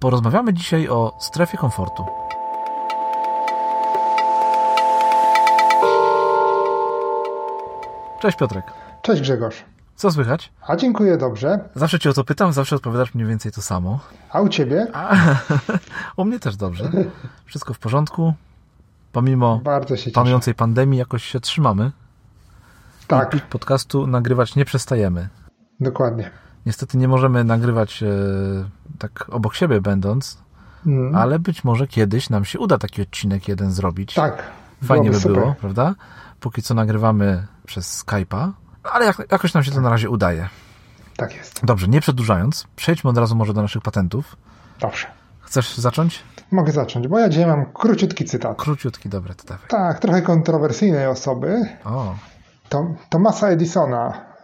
Porozmawiamy dzisiaj o strefie komfortu. Cześć Piotrek. Cześć Grzegorz. Co słychać? A dziękuję dobrze. Zawsze cię o to pytam, zawsze odpowiadasz mniej więcej to samo. A u ciebie? A, u mnie też dobrze. Wszystko w porządku. Pomimo panującej pandemii jakoś się trzymamy. Tak. I podcastu nagrywać nie przestajemy. Dokładnie. Niestety nie możemy nagrywać e, tak obok siebie będąc, mm. ale być może kiedyś nam się uda taki odcinek jeden zrobić. Tak. Fajnie by super. było, prawda? Póki co nagrywamy przez Skype'a, ale jak, jakoś nam się to na razie udaje. Tak jest. Dobrze, nie przedłużając, przejdźmy od razu może do naszych patentów. Dobrze. Chcesz zacząć? Mogę zacząć, bo ja dzisiaj mam króciutki cytat. Króciutki, dobra, to dawaj. Tak, trochę kontrowersyjnej osoby. O. To, Tomasa Edisona.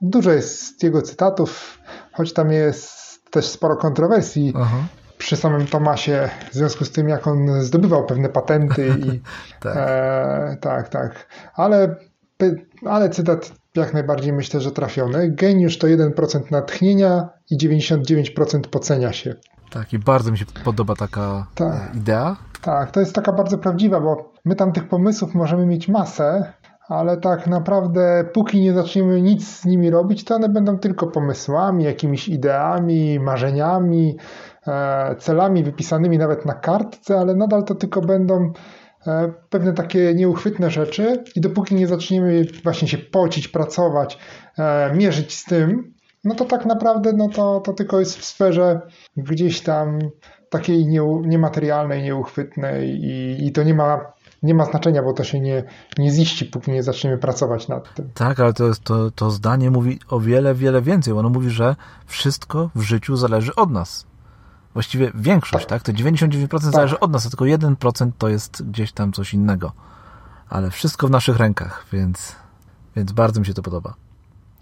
Dużo jest jego cytatów, choć tam jest też sporo kontrowersji Aha. przy samym Tomasie, w związku z tym, jak on zdobywał pewne patenty i tak. E, tak, tak. Ale, ale cytat jak najbardziej myślę, że trafiony. Geniusz to 1% natchnienia i 99% pocenia się. Tak, i bardzo mi się podoba taka tak. idea. Tak, to jest taka bardzo prawdziwa, bo my tam tych pomysłów możemy mieć masę, ale tak naprawdę póki nie zaczniemy nic z nimi robić, to one będą tylko pomysłami, jakimiś ideami, marzeniami, e, celami wypisanymi nawet na kartce, ale nadal to tylko będą e, pewne takie nieuchwytne rzeczy. I dopóki nie zaczniemy właśnie się pocić, pracować, e, mierzyć z tym, no to tak naprawdę no to, to tylko jest w sferze gdzieś tam takiej nie, niematerialnej, nieuchwytnej i, i to nie ma nie ma znaczenia, bo to się nie, nie ziści, póki nie zaczniemy pracować nad tym. Tak, ale to, jest, to, to zdanie mówi o wiele, wiele więcej. Ono mówi, że wszystko w życiu zależy od nas. Właściwie większość, tak? tak? To 99% tak. zależy od nas, a tylko 1% to jest gdzieś tam coś innego. Ale wszystko w naszych rękach, więc, więc bardzo mi się to podoba.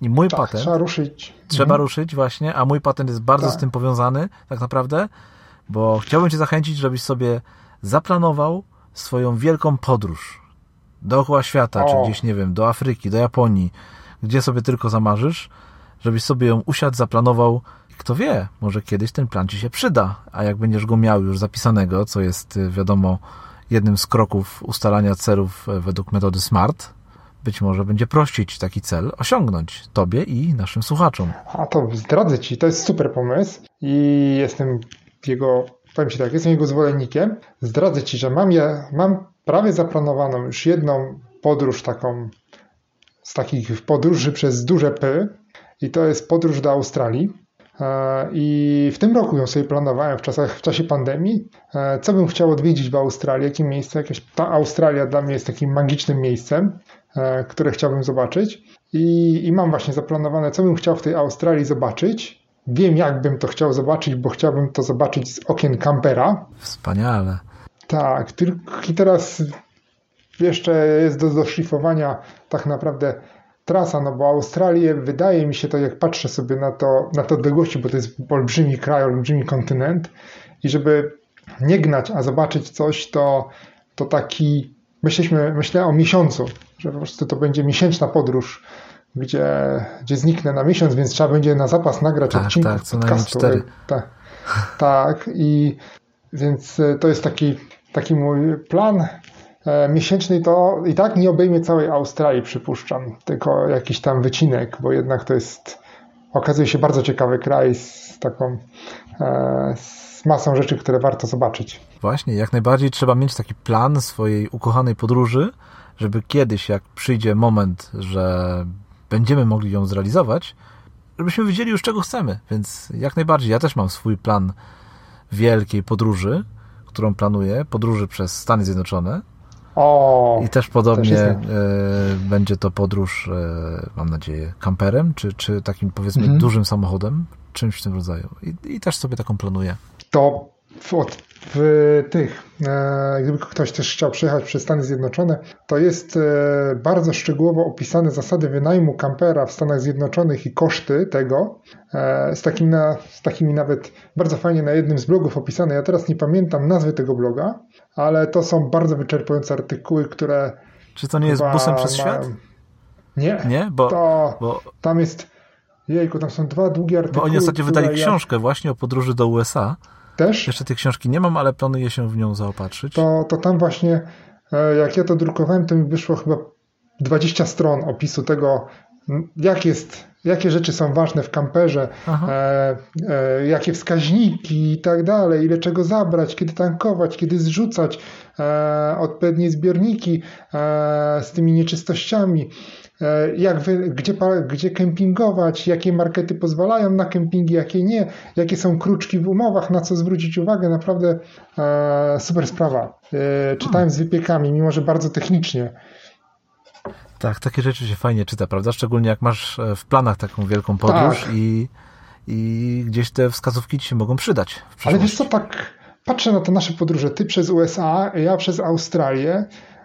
I mój tak, patent. Trzeba ruszyć. Trzeba mhm. ruszyć, właśnie, a mój patent jest bardzo tak. z tym powiązany, tak naprawdę, bo chciałbym Cię zachęcić, żebyś sobie zaplanował swoją wielką podróż dookoła świata, o. czy gdzieś, nie wiem, do Afryki, do Japonii, gdzie sobie tylko zamarzysz, żebyś sobie ją usiadł, zaplanował. Kto wie, może kiedyś ten plan Ci się przyda, a jak będziesz go miał już zapisanego, co jest, y, wiadomo, jednym z kroków ustalania celów y, według metody SMART, być może będzie prościej Ci taki cel osiągnąć, Tobie i naszym słuchaczom. A to zdradzę Ci, to jest super pomysł i jestem jego powiem Ci tak, jestem jego zwolennikiem. Zdradzę Ci, że mam, ja, mam prawie zaplanowaną już jedną podróż taką, z takich podróży przez duże P i to jest podróż do Australii. E, I w tym roku ją sobie planowałem w, czasach, w czasie pandemii. E, co bym chciał odwiedzić w Australii, jakie miejsce? Jakaś, ta Australia dla mnie jest takim magicznym miejscem, e, które chciałbym zobaczyć. I, I mam właśnie zaplanowane, co bym chciał w tej Australii zobaczyć. Wiem, jak bym to chciał zobaczyć, bo chciałbym to zobaczyć z okien kampera. Wspaniale. Tak, tylko i teraz jeszcze jest do doszlifowania tak naprawdę trasa, no bo Australię wydaje mi się to, jak patrzę sobie na to, na to odległości, bo to jest olbrzymi kraj, olbrzymi kontynent i żeby nie gnać, a zobaczyć coś, to, to taki, myśleliśmy, myślę o miesiącu, że po prostu to będzie miesięczna podróż gdzie, gdzie zniknę na miesiąc, więc trzeba będzie na zapas nagrać tak, odcinków tak, co podcastu. Cztery. Tak, tak, i więc e, to jest taki, taki mój plan e, miesięczny to i tak nie obejmie całej Australii, przypuszczam, tylko jakiś tam wycinek, bo jednak to jest okazuje się bardzo ciekawy kraj z taką e, z masą rzeczy, które warto zobaczyć. Właśnie, jak najbardziej trzeba mieć taki plan swojej ukochanej podróży, żeby kiedyś, jak przyjdzie moment, że będziemy mogli ją zrealizować, żebyśmy wiedzieli już czego chcemy. Więc jak najbardziej, ja też mam swój plan wielkiej podróży, którą planuję, podróży przez Stany Zjednoczone. O, I też podobnie też e, będzie to podróż, e, mam nadzieję, kamperem, czy, czy takim powiedzmy mhm. dużym samochodem, czymś w tym rodzaju. I, I, też sobie taką planuję. To od w tych, e, gdyby ktoś też chciał przyjechać przez Stany Zjednoczone, to jest e, bardzo szczegółowo opisane zasady wynajmu kampera w Stanach Zjednoczonych i koszty tego, e, z, takim na, z takimi nawet bardzo fajnie na jednym z blogów opisane. Ja teraz nie pamiętam nazwy tego bloga, ale to są bardzo wyczerpujące artykuły, które... Czy to nie jest busem przez świat? Nie, nie? Bo, to, bo... tam jest... Jejku, tam są dwa długie artykuły. Bo oni ostatnio wydali książkę właśnie o podróży do USA też. Jeszcze tej książki nie mam, ale planuję się w nią zaopatrzyć. To, to tam właśnie, e, jak ja to drukowałem, to mi wyszło chyba 20 stron opisu tego, jak jest, jakie rzeczy są ważne w kamperze, e, e, jakie wskaźniki i tak dalej, ile czego zabrać, kiedy tankować, kiedy zrzucać, e, odpowiednie zbiorniki e, z tymi nieczystościami, jak wy, gdzie, gdzie kempingować, jakie markety pozwalają na kempingi, jakie nie, jakie są kruczki w umowach, na co zwrócić uwagę. Naprawdę e, super sprawa. czytałem z wypiekami, mimo że bardzo technicznie. Tak, takie rzeczy się fajnie czyta, prawda? Szczególnie jak masz e, w planach taką wielką podróż tak. i, i gdzieś te wskazówki ci się mogą przydać. Ale wiesz co, tak patrzę na te nasze podróże. Ty przez USA, ja przez Australię.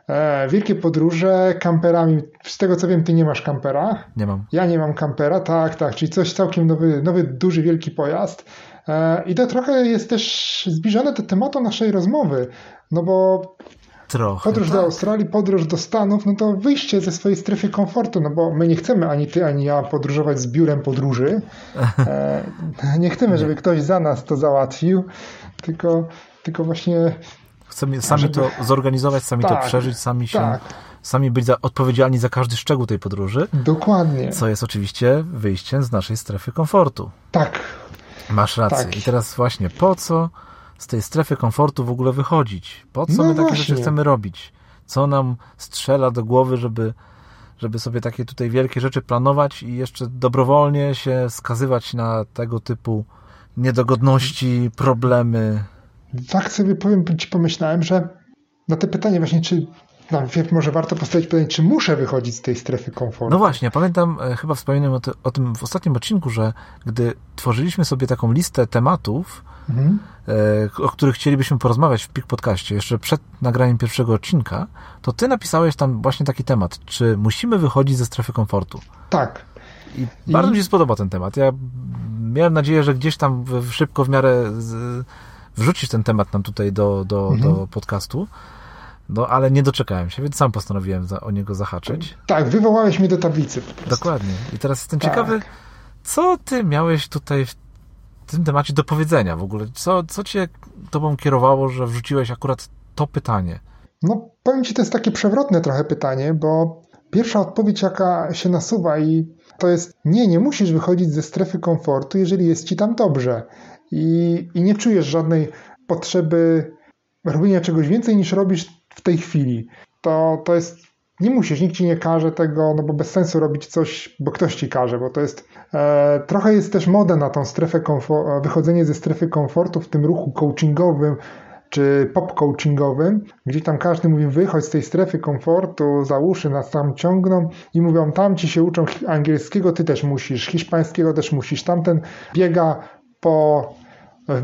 E, wielkie podróże kamperami. Z tego co wiem, ty nie masz kampera. Nie mam. Ja nie mam kampera, tak, tak. Czyli coś całkiem nowy, nowy duży, wielki pojazd. E, I to trochę jest też zbliżone do tematu naszej rozmowy. No bo Trochę, podróż tak. do Australii, podróż do Stanów, no to wyjście ze swojej strefy komfortu, no bo my nie chcemy ani ty, ani ja podróżować z biurem podróży. E, nie chcemy, żeby ktoś za nas to załatwił, tylko, tylko właśnie. Chcemy sami żeby... to zorganizować, sami tak, to przeżyć, sami się. Tak. Sami być za, odpowiedzialni za każdy szczegół tej podróży. Dokładnie. Co jest oczywiście wyjściem z naszej strefy komfortu. Tak. Masz rację. Tak. I teraz właśnie po co z tej strefy komfortu w ogóle wychodzić? Po co no my takie właśnie. rzeczy chcemy robić? Co nam strzela do głowy, żeby, żeby sobie takie tutaj wielkie rzeczy planować i jeszcze dobrowolnie się skazywać na tego typu niedogodności, problemy? Tak sobie powiem, ci pomyślałem, że na te pytanie właśnie, czy najpierw może warto postawić pytanie, czy muszę wychodzić z tej strefy komfortu. No właśnie, pamiętam, e, chyba wspominałem o, o, tym w ostatnim odcinku, że gdy tworzyliśmy sobie taką listę tematów, mhm. E, o których chcielibyśmy porozmawiać w PIK Podcaście, jeszcze przed nagraniem pierwszego odcinka, to ty napisałeś tam właśnie taki temat, czy musimy wychodzić ze strefy komfortu. Tak. I, I... bardzo mi się spodoba ten temat. Ja miałem nadzieję, że gdzieś tam szybko w miarę z, wrzucisz ten temat nam tutaj do, do, mhm. do podcastu. No, ale nie doczekałem się, więc sam postanowiłem za, o niego zahaczyć. Tak, wywołałeś mnie do tablicy. Dokładnie. I teraz jestem tak. ciekawy, co ty miałeś tutaj w tym temacie do powiedzenia w ogóle? Co, co cię tobą kierowało, że wrzuciłeś akurat to pytanie? No, powiem ci, to jest takie przewrotne trochę pytanie, bo pierwsza odpowiedź, jaka się nasuwa i to jest nie, nie musisz wychodzić ze strefy komfortu, jeżeli jest ci tam dobrze i, i nie czujesz żadnej potrzeby robienia czegoś więcej niż robisz w tej chwili. To, to jest nie musisz, nikt ci nie każe tego, no bo bez sensu robić coś, bo ktoś ci każe, bo to jest e, trochę jest też moda na tą strefę komfortu, wychodzenie ze strefy komfortu w tym ruchu coachingowym czy pop-coachingowym, gdzie tam każdy mówi wychodź z tej strefy komfortu, za uszy nas tam ciągną i mówią tam ci się uczą angielskiego, ty też musisz, hiszpańskiego też musisz, tamten biega po,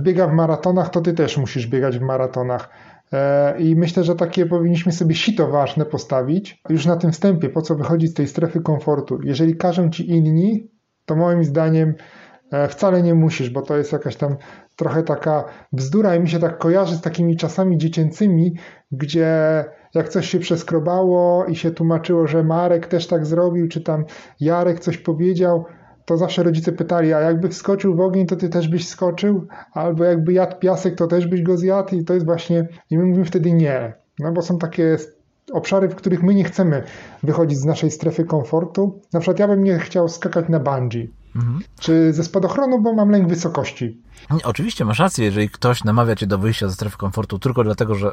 biega w maratonach, to ty też musisz biegać w maratonach. E, I myślę, że takie powinniśmy sobie sito ważne postawić już na tym wstępie, po co wychodzić z tej strefy komfortu. Jeżeli każą ci inni, to moim zdaniem e, wcale nie musisz, bo to jest jakaś tam trochę taka bzdura i mi się tak kojarzy z takimi czasami dziecięcymi, gdzie jak coś się przeskrobało i się tłumaczyło, że Marek też tak zrobił, czy tam Jarek coś powiedział, to zawsze rodzice pytali, a jakby wskoczył w ogień, to ty też byś skoczył? Albo jakby jadł piasek, to też byś go zjadł? I to jest właśnie, i my mówimy wtedy nie. No bo są takie obszary, w których my nie chcemy wychodzić z naszej strefy komfortu. Na przykład ja bym nie chciał skakać na bungee. Mhm. Czy ze spadochronu, bo mam lęk wysokości. Oczywiście masz rację, jeżeli ktoś namawia cię do wyjścia ze strefy komfortu tylko dlatego, że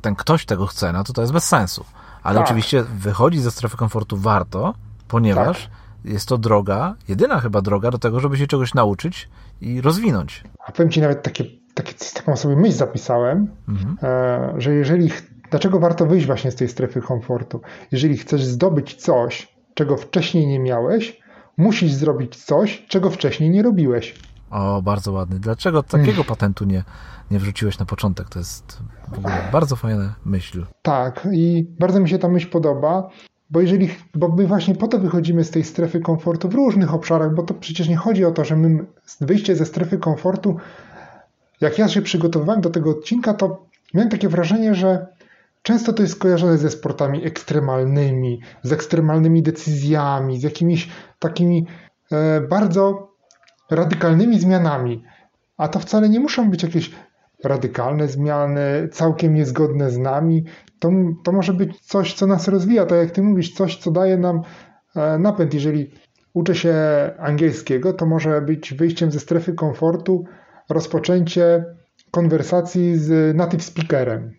ten ktoś tego chce, no to to jest bez sensu. Ale tak. oczywiście wychodzić ze strefy komfortu warto, ponieważ tak jest to droga, jedyna chyba droga do tego, żeby się czegoś nauczyć i rozwinąć. A powiem Ci nawet takie, takie taką sobie myśl zapisałem, mhm. E, że jeżeli, dlaczego warto wyjść właśnie z tej strefy komfortu? Jeżeli chcesz zdobyć coś, czego wcześniej nie miałeś, musisz zrobić coś, czego wcześniej nie robiłeś. O, bardzo ładny. Dlaczego takiego hmm. patentu nie, nie wrzuciłeś na początek? To jest w ogóle bardzo fajna myśl. Tak, i bardzo mi się ta myśl podoba. Bo jeżeli, bo my właśnie po to wychodzimy z tej strefy komfortu w różnych obszarach, bo to przecież nie chodzi o to, że my wyjście ze strefy komfortu, jak ja się przygotowywałem do tego odcinka, to miałem takie wrażenie, że często to jest skojarzone ze sportami ekstremalnymi, z ekstremalnymi decyzjami, z jakimiś takimi e, bardzo radykalnymi zmianami. a to wcale nie muszą być jakieś radykalne zmiany, całkiem niezgodne z nami. To, to może być coś, co nas rozwija, tak jak ty mówisz, coś, co daje nam e, napęd. Jeżeli uczę się angielskiego, to może być wyjściem ze strefy komfortu rozpoczęcie konwersacji z native speakerem.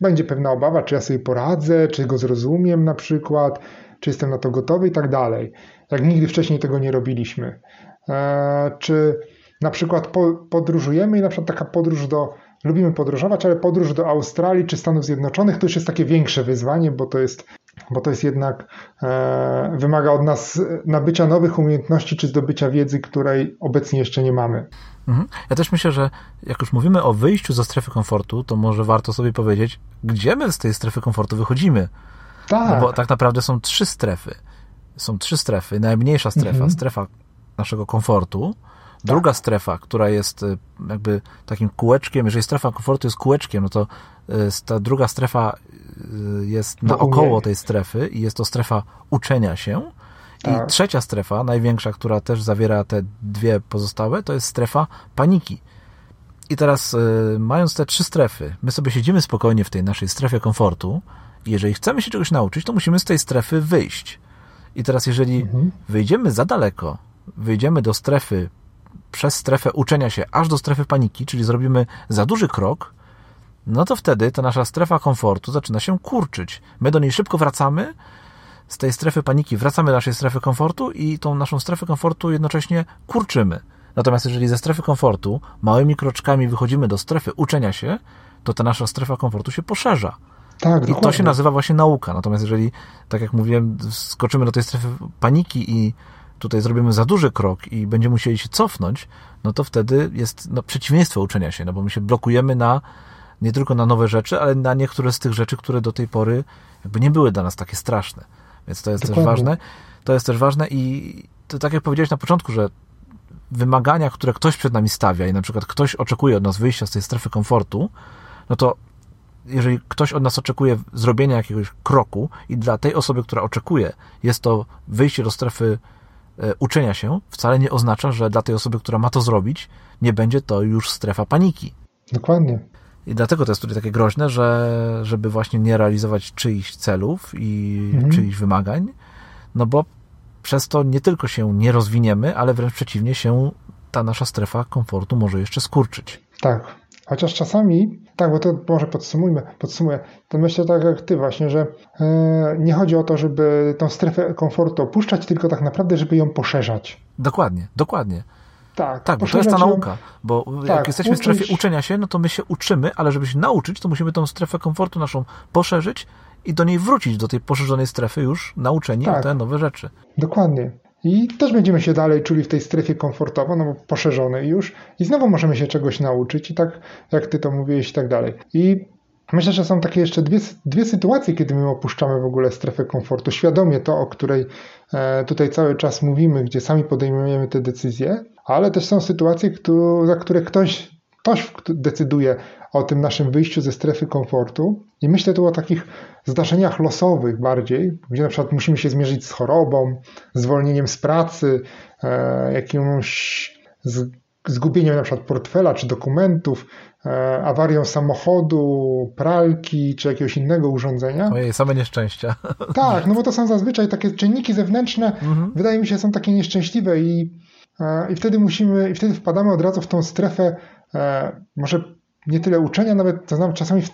Będzie pewna obawa, czy ja sobie poradzę, czy go zrozumiem na przykład, czy jestem na to gotowy i tak dalej. Jak nigdy wcześniej tego nie robiliśmy. E, czy na przykład podróżujemy i na przykład taka podróż do, lubimy podróżować, ale podróż do Australii czy Stanów Zjednoczonych to już jest takie większe wyzwanie, bo to jest, bo to jest jednak, e, wymaga od nas nabycia nowych umiejętności czy zdobycia wiedzy, której obecnie jeszcze nie mamy. Mhm. Ja też myślę, że jak już mówimy o wyjściu ze strefy komfortu, to może warto sobie powiedzieć, gdzie my z tej strefy komfortu wychodzimy. Tak. No bo tak naprawdę są trzy strefy. Są trzy strefy. Najmniejsza strefa, mhm. strefa naszego komfortu, Druga strefa, która jest y, jakby takim kółeczkiem, jeżeli strefa komfortu jest kółeczkiem, no to y, ta druga strefa y, jest naokoło tej strefy i jest to strefa uczenia się. Tak. I trzecia strefa, największa, która też zawiera te dwie pozostałe, to jest strefa paniki. I teraz, mając te trzy strefy, my sobie siedzimy spokojnie w tej naszej strefie komfortu. I jeżeli chcemy się czegoś nauczyć, to musimy z tej strefy wyjść. I teraz, jeżeli mhm. wyjdziemy za daleko, wyjdziemy do strefy przez strefę uczenia się aż do strefy paniki, czyli zrobimy za duży krok, no to wtedy ta nasza strefa komfortu zaczyna się kurczyć. My do niej szybko wracamy, z tej strefy paniki wracamy do naszej strefy komfortu i tą naszą strefę komfortu jednocześnie kurczymy. Natomiast jeżeli ze strefy komfortu małymi kroczkami wychodzimy do strefy uczenia się, to ta nasza strefa komfortu się poszerza. Tak, I to się nazywa właśnie nauka. Natomiast jeżeli, tak jak mówiłem, skoczymy do tej strefy paniki i tutaj zrobimy za duży krok i będziemy musieli się cofnąć, no to wtedy jest no, przeciwieństwo uczenia się, no bo my się blokujemy na nie tylko na nowe rzeczy, ale na niektóre z tych rzeczy, które do tej pory jakby nie były dla nas takie straszne. Więc to jest Dokładnie. też ważne. To jest też ważne i to tak jak powiedziałeś na początku, że wymagania, które ktoś przed nami stawia i na przykład ktoś oczekuje od nas wyjścia z tej strefy komfortu, no to jeżeli ktoś od nas oczekuje zrobienia jakiegoś kroku i dla tej osoby, która oczekuje, jest to wyjście do strefy E, uczenia się wcale nie oznacza, że dla tej osoby, która ma to zrobić, nie będzie to już strefa paniki. Dokładnie. I dlatego to jest tutaj takie groźne, że żeby właśnie nie realizować czyichś celów i mhm. czyichś wymagań, no bo przez to nie tylko się nie rozwiniemy, ale wręcz przeciwnie się ta nasza strefa komfortu może jeszcze skurczyć. Tak. Chociaż czasami, tak, bo to może podsumujmy, podsumuję, to myślę tak jak ty właśnie, że e, nie chodzi o to, żeby tą strefę komfortu opuszczać, tylko tak naprawdę, żeby ją poszerzać. Dokładnie, dokładnie. Tak, tak bo to jest ta nauka, bo tak, jak jesteśmy uczyć... w strefie uczenia się, no to my się uczymy, ale żeby się nauczyć, to musimy tą strefę komfortu naszą poszerzyć i do niej wrócić, do tej poszerzonej strefy już nauczeni tak, o te nowe rzeczy. Dokładnie. I też będziemy się dalej czuli w tej strefie komfortowo, no bo poszerzonej już i znowu możemy się czegoś nauczyć i tak jak ty to mówiłeś i tak dalej. I myślę, że są takie jeszcze dwie, dwie sytuacje, kiedy my opuszczamy w ogóle strefę komfortu. Świadomie to, o której e, tutaj cały czas mówimy, gdzie sami podejmujemy te decyzje, ale też są sytuacje, za które ktoś, ktoś decyduje o tym naszym wyjściu ze strefy komfortu. I myślę tu o takich zdarzeniach losowych bardziej, gdzie na przykład musimy się zmierzyć z chorobą, zwolnieniem z pracy, e, jakimś zgubieniem na przykład portfela czy dokumentów, e, awarią samochodu, pralki czy jakiegoś innego urządzenia. Ojej, same nieszczęścia. Tak, no bo to są zazwyczaj takie czynniki zewnętrzne, mhm. wydaje mi się, są takie nieszczęśliwe i, e, i wtedy musimy, i wtedy wpadamy od razu w tą strefę może nie tyle uczenia, nawet to znam czasami w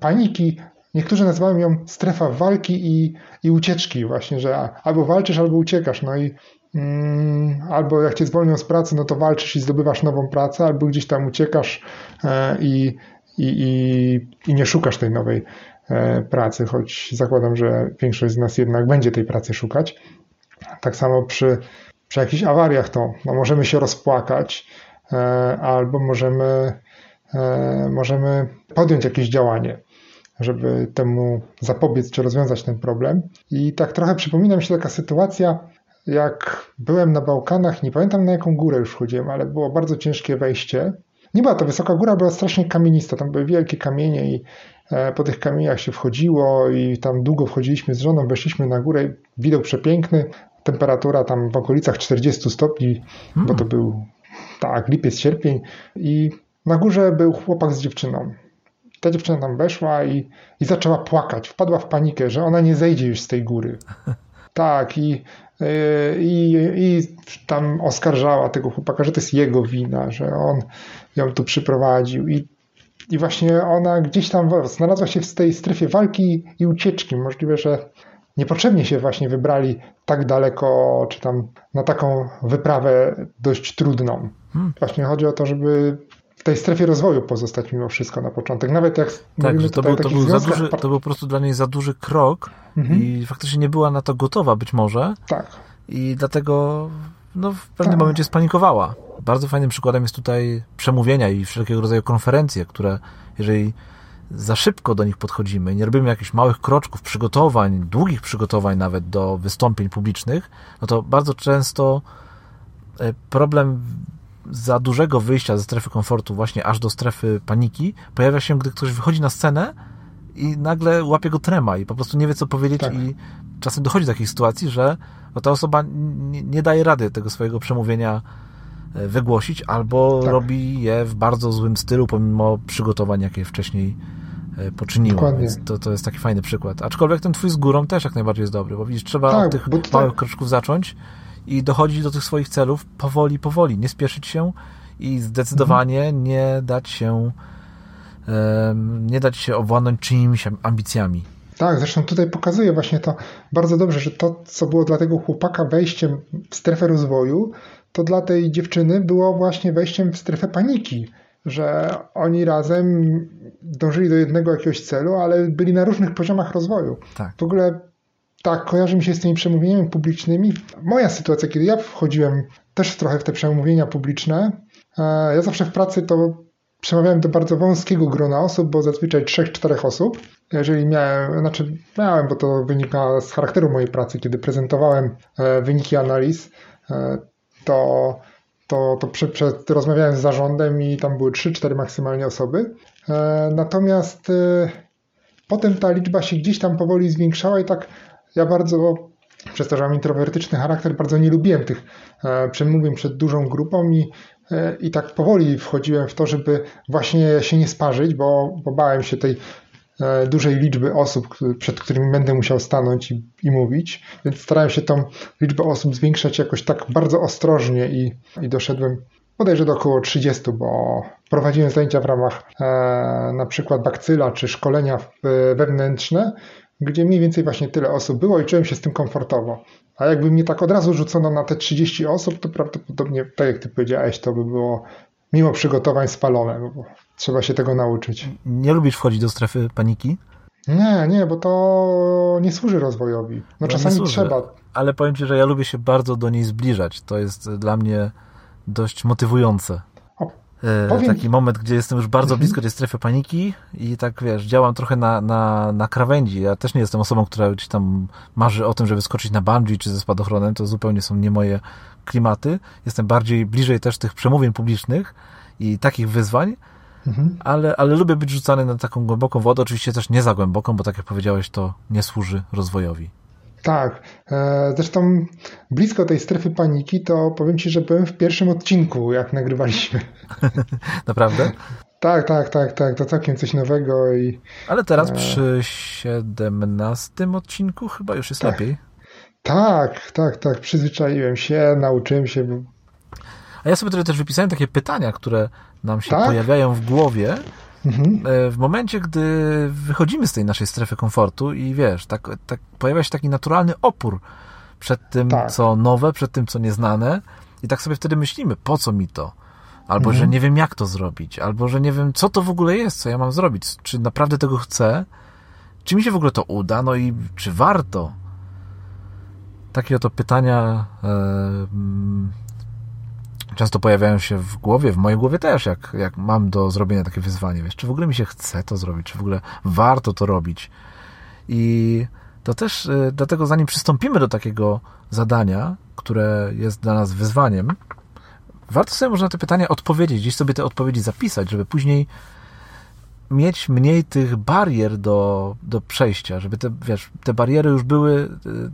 paniki. Niektórzy nazywają ją strefa walki i, i ucieczki właśnie, że albo walczysz, albo uciekasz. No i mm, albo jak cię zwolnią z pracy, no to walczysz i zdobywasz nową pracę, albo gdzieś tam uciekasz e, i, i, i, i nie szukasz tej nowej e, pracy, choć zakładam, że większość z nas jednak będzie tej pracy szukać. Tak samo przy, przy jakichś awariach to no, możemy się rozpłakać, e, albo możemy E, możemy podjąć jakieś działanie, żeby temu zapobiec czy rozwiązać ten problem. I tak trochę przypomina mi się taka sytuacja, jak byłem na Bałkanach, nie pamiętam na jaką górę już chodziłem, ale było bardzo ciężkie wejście. Nie była to wysoka góra, była strasznie kamienista, tam były wielkie kamienie i e, po tych kamieniach się wchodziło i tam długo wchodziliśmy z żoną, weszliśmy na górę, widok przepiękny, temperatura tam w okolicach 40 stopni, bo to był Tak, lipiec, sierpień i na górze był chłopak z dziewczyną. Ta dziewczyna tam weszła i, i zaczęła płakać. Wpadła w panikę, że ona nie zejdzie już z tej góry. Tak, i, y, i, i tam oskarżała tego chłopaka, że to jest jego wina, że on ją tu przyprowadził. I, i właśnie ona gdzieś tam znalazła się w tej strefie walki i ucieczki. Możliwe, że niepotrzebnie się właśnie wybrali tak daleko, czy tam na taką wyprawę dość trudną. Hmm. Właśnie chodzi o to, żeby w tej strefie rozwoju pozostać mimo wszystko na początek. Nawet jak tak, że to, był, to, był za duży, to był po prostu dla niej za duży krok mhm. i faktycznie nie była na to gotowa być może. Tak. I dlatego no, w pewnym tak. momencie spanikowała. Bardzo fajnym przykładem jest tutaj przemówienia i wszelkiego rodzaju konferencje, które jeżeli za szybko do nich podchodzimy, nie robimy jakichś małych kroczków, przygotowań, długich przygotowań nawet do wystąpień publicznych, no to bardzo często e, problem za dużego wyjścia ze strefy komfortu właśnie aż do strefy paniki pojawia się, gdy ktoś wychodzi na scenę i nagle łapie go trema i po prostu nie wie, co powiedzieć tak. i czasem dochodzi do takiej sytuacji, że ta osoba nie, nie daje rady tego swojego przemówienia wygłosić albo tak. robi je w bardzo złym stylu, pomimo przygotowań, jakie wcześniej e, poczyniła. Więc to, to jest taki fajny przykład. Aczkolwiek ten twój z górą też jak najbardziej jest dobry, bo widzisz, trzeba tak, od tych małych kroczków zacząć i dochodzić do tych swoich celów powoli, powoli, nie spieszyć się i zdecydowanie mhm. nie dać się nie dać się owładnąć czyimiś ambicjami. Tak, zresztą tutaj pokazuje właśnie to bardzo dobrze, że to, co było dla tego chłopaka wejściem w strefę rozwoju, to dla tej dziewczyny było właśnie wejściem w strefę paniki, że oni razem dążyli do jednego jakiegoś celu, ale byli na różnych poziomach rozwoju. Tak. W ogóle tak, kojarzy mi się z tymi przemówieniami publicznymi. Moja sytuacja, kiedy ja wchodziłem też trochę w te przemówienia publiczne, e, ja zawsze w pracy to przemawiałem do bardzo wąskiego grona osób, bo zazwyczaj 3-4 osób. Jeżeli miałem, znaczy miałem, bo to wynika z charakteru mojej pracy, kiedy prezentowałem e, wyniki analiz, e, to, to, to przy, przy, rozmawiałem z zarządem i tam były 3-4 maksymalnie osoby. Natomiast potem ta liczba się gdzieś tam powoli zwiększała i tak ja bardzo, przez to, że mam introwertyczny charakter, bardzo nie lubiłem tych e, przemówień przed dużą grupą i, e, i tak powoli wchodziłem w to, żeby właśnie się nie sparzyć, bo, bo bałem się tej e, dużej liczby osób, przed którymi będę musiał stanąć i, i, mówić, więc starałem się tą liczbę osób zwiększać jakoś tak bardzo ostrożnie i, i doszedłem bodajże do około 30, bo prowadziłem zajęcia w ramach e, na przykład bakcyla czy szkolenia wewnętrzne, gdzie mniej więcej właśnie tyle osób było i czułem się z tym komfortowo. A jakby mnie tak od razu rzucono na te 30 osób, to prawdopodobnie, tak jak ty powiedziałeś, to by było mimo przygotowań spalone, bo trzeba się tego nauczyć. Nie lubisz wchodzić do strefy paniki? Nie, nie, bo to nie służy rozwojowi. No, no czasami trzeba. Ale powiem ci, że ja lubię się bardzo do niej zbliżać. To jest dla mnie dość motywujące. E, Powiem... Taki moment, gdzie jestem już bardzo mhm. blisko tej strefy paniki i tak wiesz, działam trochę na, na, na krawędzi. Ja też nie jestem osobą, która gdzieś tam marzy o tym, żeby skoczyć na bungee czy ze spadochronem. To zupełnie są nie moje klimaty. Jestem bardziej bliżej też tych przemówień publicznych i takich wyzwań. Mhm. Ale, ale lubię być rzucany na taką głęboką wodę, oczywiście też nie za głęboką, bo tak jak powiedziałeś, to nie służy rozwojowi. Tak. E, zresztą blisko tej strefy paniki to powiem Ci, że byłem w pierwszym odcinku, jak nagrywaliśmy. Naprawdę? Tak, tak, tak, tak. To całkiem coś nowego i. Ale teraz e, przy 17 odcinku chyba już jest tak. lepiej. Tak, tak, tak. Przyzwyczaiłem się, nauczyłem się. A ja sobie tutaj też wypisałem takie pytania, które nam się tak? pojawiają w głowie Mhm. E, w momencie, gdy wychodzimy z tej naszej strefy komfortu i wiesz, tak, tak pojawia się taki naturalny opór przed tym, tak. co nowe, przed tym, co nieznane i tak sobie wtedy myślimy, po co mi to? Albo, mhm. że nie wiem, jak to zrobić, albo, że nie wiem, co to w ogóle jest, co ja mam zrobić, czy naprawdę tego chcę, czy mi się w ogóle to uda, no i czy warto? Takie oto pytania e, często pojawiają się w głowie, w mojej głowie też, jak, jak mam do zrobienia takie wyzwanie, wiesz, czy w ogóle mi się chce to zrobić, czy w ogóle warto to robić. I to też, y, dlatego zanim przystąpimy do takiego zadania, które jest dla nas wyzwaniem, warto sobie można te pytania odpowiedzieć, gdzieś sobie te odpowiedzi zapisać, żeby później mieć mniej tych barier do, do przejścia, żeby te, wiesz, te bariery już były y,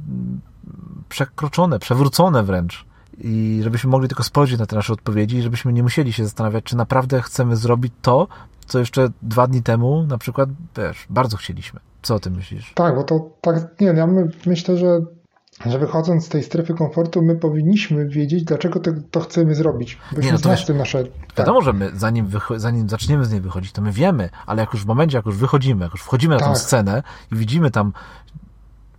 przekroczone, przewrócone wręcz i żebyśmy mogli tylko spojrzeć na te nasze odpowiedzi i żebyśmy nie musieli się zastanawiać, czy naprawdę chcemy zrobić to, co jeszcze dwa dni temu na przykład, wiesz, bardzo chcieliśmy. Co o tym myślisz? Tak, bo to tak, nie, ja my, myślę, że że wychodząc z tej strefy komfortu, my powinniśmy wiedzieć, dlaczego to, to chcemy zrobić. Byśmy nie, no to wiesz, nasze. Tak. Wiadomo, że my zanim, zanim zaczniemy z niej wychodzić, to my wiemy, ale jak już w momencie, jak już wychodzimy, jak już wchodzimy na tak. tę scenę i widzimy tam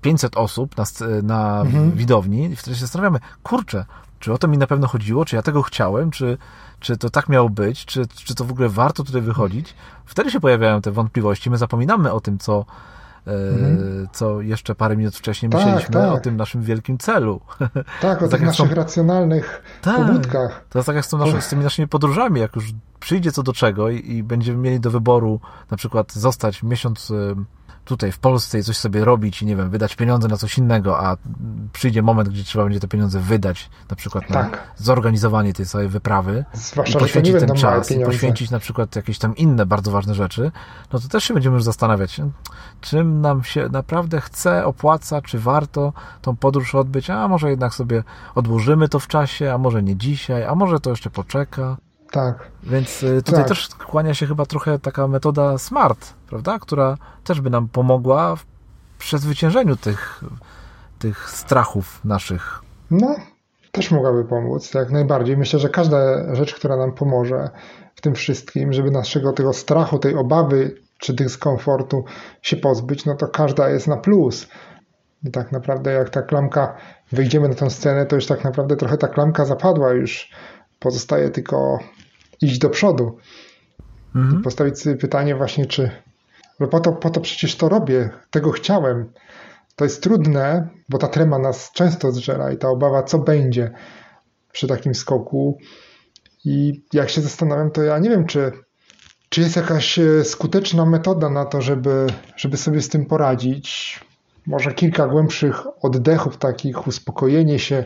500 osób na, na mhm. widowni i wtedy się zastanawiamy, kurczę, czy o to mi na pewno chodziło, czy ja tego chciałem, czy, czy to tak miało być, czy, czy to w ogóle warto tutaj wychodzić. Wtedy się pojawiają te wątpliwości, my zapominamy o tym, co, mhm. co jeszcze parę minut wcześniej tak, myśleliśmy tak. o tym naszym wielkim celu. Tak, o tych tak naszych są... racjonalnych tak, pobudkach. To jest tak jak z, tą z tymi naszymi podróżami, jak już przyjdzie co do czego i, i będziemy mieli do wyboru na przykład zostać miesiąc tutaj w Polsce i coś sobie robić i nie wiem, wydać pieniądze na coś innego, a przyjdzie moment, gdzie trzeba będzie te pieniądze wydać, na przykład na tak. zorganizowanie tej całej wyprawy Zwłaszcza, i poświęcić ten czas i poświęcić na przykład jakieś tam inne bardzo ważne rzeczy, no to też się będziemy już zastanawiać, czym nam się naprawdę chce, opłaca, czy warto tą podróż odbyć, a może jednak sobie odłożymy to w czasie, a może nie dzisiaj, a może to jeszcze poczeka. Tak. Więc y, tutaj tak. też kłania się chyba trochę taka metoda smart, prawda? Która też by nam pomogła w przezwyciężeniu tych, tych strachów naszych. No, też mogłaby pomóc, jak najbardziej. Myślę, że każda rzecz, która nam pomoże w tym wszystkim, żeby naszego tego strachu, tej obawy czy dyskomfortu się pozbyć, no to każda jest na plus. I tak naprawdę jak ta klamka, wyjdziemy na tę scenę, to już tak naprawdę trochę ta klamka zapadła, już pozostaje tylko iść do przodu. Mhm. Postawić sobie pytanie właśnie, czy bo po to, po to przecież to robię, tego chciałem. To jest trudne, bo ta trema nas często zżera i ta obawa, co będzie przy takim skoku. I jak się zastanawiam, to ja nie wiem, czy, czy jest jakaś e, skuteczna metoda na to, żeby, żeby sobie z tym poradzić. Może kilka głębszych oddechów, takich uspokojenie się.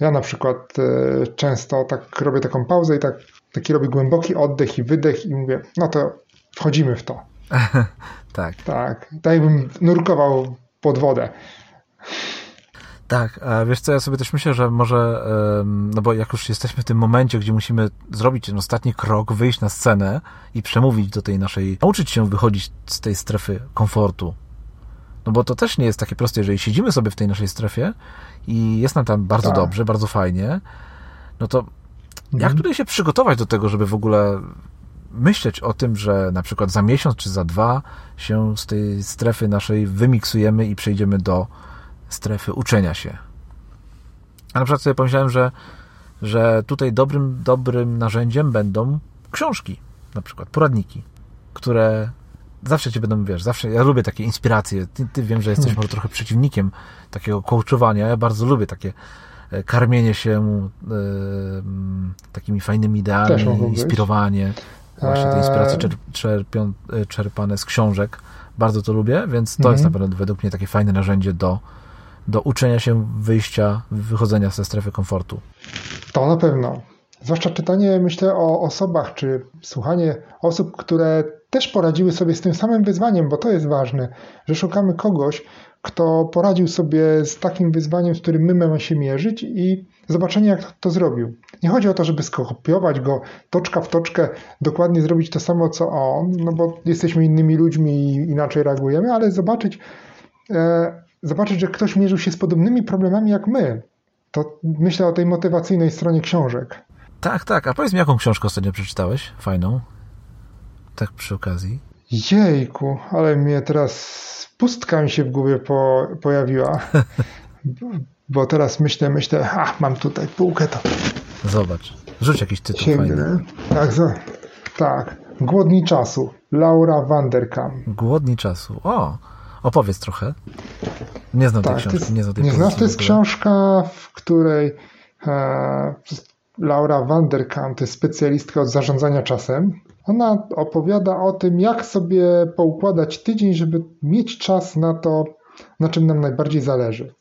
Ja na przykład e, często tak robię taką pauzę i tak taki robię głęboki oddech i wydech i mówię, no to wchodzimy w to. tak. Tak, tak jakbym nurkował pod wodę. Tak, a wiesz co, ja sobie też myślę, że może, no bo jak już jesteśmy w tym momencie, gdzie musimy zrobić ten ostatni krok, wyjść na scenę i przemówić do tej naszej, nauczyć się wychodzić z tej strefy komfortu. No bo to też nie jest takie proste, jeżeli siedzimy sobie w tej naszej strefie i jest nam tam bardzo tak. dobrze, bardzo fajnie, no to jak mhm. tutaj się przygotować do tego, żeby w ogóle myśleć o tym, że na przykład za miesiąc czy za dwa się z tej strefy naszej wymiksujemy i przejdziemy do strefy uczenia się. A na przykład sobie pomyślałem, że, że tutaj dobrym, dobrym narzędziem będą książki, na przykład poradniki, które zawsze cię będą, wiesz, zawsze, ja lubię takie inspiracje, ty, ty wiem, że jesteś hmm. może trochę przeciwnikiem takiego coachowania, ja bardzo lubię takie karmienie się e, takimi fajnymi ideami, inspirowanie, właśnie te inspiracje eee. czerpią, e, czerpane z książek. Bardzo to lubię, więc to mhm. jest naprawdę według mnie takie fajne narzędzie do, do uczenia się wyjścia, wychodzenia ze strefy komfortu. To na pewno. Zwłaszcza czytanie, myślę, o osobach, czy słuchanie osób, które też poradziły sobie z tym samym wyzwaniem, bo to jest ważne, że szukamy kogoś, kto poradził sobie z takim wyzwaniem, z którym my mamy się mierzyć i zobaczenie, jak to zrobił. Nie chodzi o to, żeby skopiować go toczka w toczkę, dokładnie zrobić to samo, co on, no bo jesteśmy innymi ludźmi i inaczej reagujemy, ale zobaczyć, e, zobaczyć, że ktoś mierzył się z podobnymi problemami jak my. To myślę o tej motywacyjnej stronie książek. Tak, tak. A powiedz mi, jaką książkę ostatnio przeczytałeś? Fajną. Tak przy okazji. Jejku, ale mnie teraz pustka mi się w głowie po, pojawiła. Bo teraz myślę, myślę, a mam tutaj półkę, to. Zobacz, rzuć jakiś tytuł Sięgnę. fajny. Tak, tak. Głodni czasu. Laura Vanderkam. Głodni czasu. O, opowiedz trochę. Nie znam tak, tej książki. Jest, nie znam tej nie znasz, to jest książka, w której e, Laura jest specjalistka od zarządzania czasem ona opowiada o tym, jak sobie poukładać tydzień, żeby mieć czas na to, na czym nam najbardziej zależy.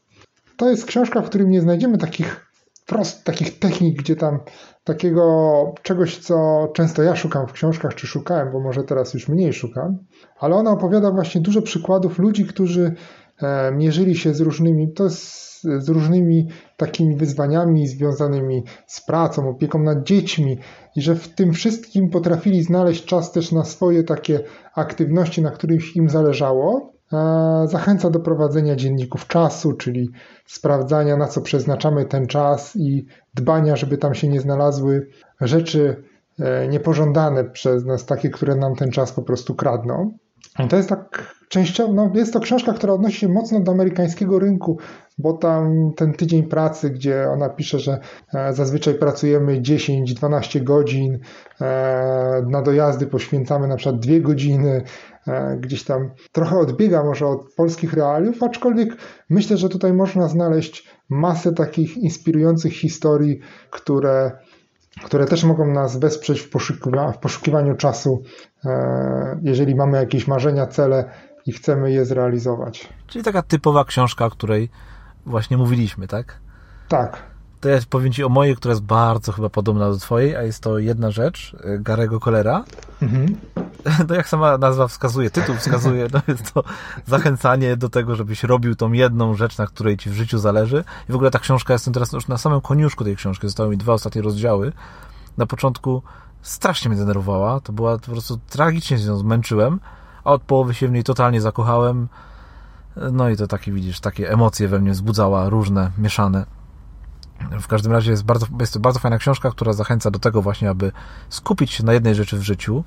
To jest książka, w którym nie znajdziemy takich prost, takich technik, gdzie tam takiego czegoś, co często ja szukam w książkach, czy szukałem, bo może teraz już mniej szukam, ale ona opowiada właśnie dużo przykładów ludzi, którzy e, mierzyli się z różnymi, to z, różnymi takimi wyzwaniami związanymi z pracą, opieką nad dziećmi i że w tym wszystkim potrafili znaleźć czas też na swoje takie aktywności, na których im zależało. Zachęca do prowadzenia dzienników czasu, czyli sprawdzania, na co przeznaczamy ten czas i dbania, żeby tam się nie znalazły rzeczy e, niepożądane przez nas, takie, które nam ten czas po prostu kradną. To jest tak częściowo, no jest to książka, która odnosi się mocno do amerykańskiego rynku, bo tam ten tydzień pracy, gdzie ona pisze, że e, zazwyczaj pracujemy 10-12 godzin, e, na dojazdy poświęcamy na przykład 2 godziny, e, gdzieś tam trochę odbiega może od polskich realiów, aczkolwiek myślę, że tutaj można znaleźć masę takich inspirujących historii, które które też mogą nas wesprzeć w, poszukiwa w poszukiwaniu czasu, jeżeli mamy jakieś marzenia, cele i chcemy je zrealizować. Czyli taka typowa książka, o której właśnie mówiliśmy, tak? Tak. To ja powiem Ci o mojej, która jest bardzo chyba podobna do Twojej, a jest to jedna rzecz, y, Garego Kolera. Mhm. No jak sama nazwa wskazuje, tytuł wskazuje, no jest to zachęcanie do tego, żebyś robił tą jedną rzecz, na której Ci w życiu zależy. I w ogóle ta książka, jestem teraz już na samym koniuszku tej książki, zostały mi dwa ostatnie rozdziały. Na początku strasznie mnie denerwowała, to była po prostu tragicznie się zmęczyłem, a od połowy się w niej totalnie zakochałem. No i to takie, widzisz, takie emocje we mnie wzbudzała, różne, mieszane. W każdym razie jest, bardzo, jest to bardzo fajna książka, która zachęca do tego właśnie, aby skupić się na jednej rzeczy w życiu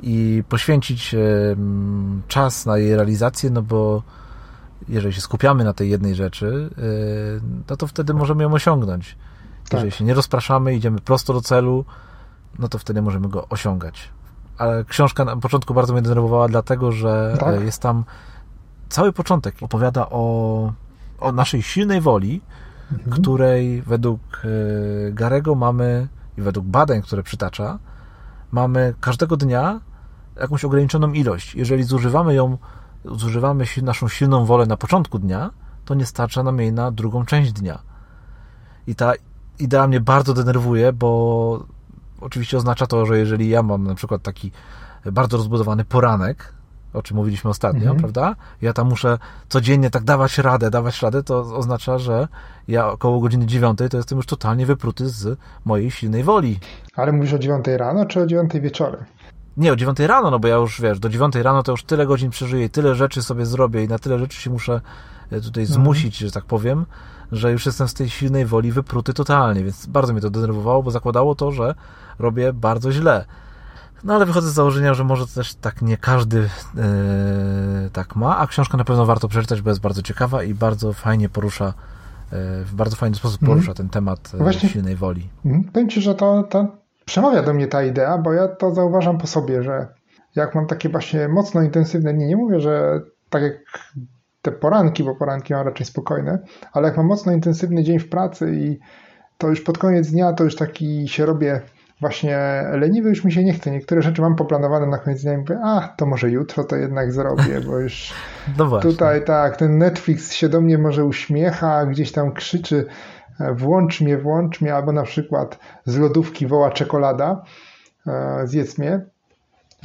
i poświęcić czas na jej realizację, no bo jeżeli się skupiamy na tej jednej rzeczy, y, no to wtedy możemy ją osiągnąć. Jeżeli tak. się nie rozpraszamy, idziemy prosto do celu, no to wtedy możemy go osiągać ale książka na początku bardzo mnie denerwowała, dlatego że tak? E, jest tam cały początek. Opowiada o, o naszej silnej woli, mhm. której według e, Garego mamy i według badań, które przytacza, mamy każdego dnia jakąś ograniczoną ilość. Jeżeli zużywamy ją, zużywamy naszą silną wolę na początku dnia, to nie starcza nam jej na drugą część dnia. I ta idea mnie bardzo denerwuje, bo oczywiście oznacza to, że jeżeli ja mam na przykład taki bardzo rozbudowany poranek, o czym mówiliśmy ostatnio, mhm. prawda? Ja tam muszę codziennie tak dawać radę, dawać radę, to oznacza, że ja około godziny dziewiątej to jestem już totalnie wypruty z mojej silnej woli. Ale mówisz o dziewiątej rano, czy o dziewiątej wieczorem? Nie, o dziewiątej rano, no bo ja już, wiesz, do dziewiątej rano to już tyle godzin przeżyję i tyle rzeczy sobie zrobię i na tyle rzeczy się muszę e, tutaj mhm. zmusić, że tak powiem, że już jestem z tej silnej woli wypruty totalnie, więc bardzo mnie to denerwowało, bo zakładało to, że robię bardzo źle. No ale wychodzę z założenia, że może też tak nie każdy yy, tak ma, a książkę na pewno warto przeczytać, bo jest bardzo ciekawa i bardzo fajnie porusza, yy, w bardzo fajny sposób porusza mm. ten temat yy, Właśnie, silnej woli. Mm, powiem Ci, że to, to przemawia do mnie ta idea, bo ja to zauważam po sobie, że jak mam takie właśnie mocno intensywne dni, nie mówię, że tak jak te poranki, bo poranki mam raczej spokojne, ale jak mam mocno intensywny dzień w pracy i to już pod koniec dnia to już taki się robię właśnie leniwy, już mi się nie chce. Niektóre rzeczy mam poplanowane na koniec dnia i mówię, a to może jutro to jednak zrobię, bo już no tutaj tak, ten Netflix się do mnie może uśmiecha, gdzieś tam krzyczy włącz mnie, włącz mnie, albo na przykład z lodówki woła czekolada, e, zjedz mnie.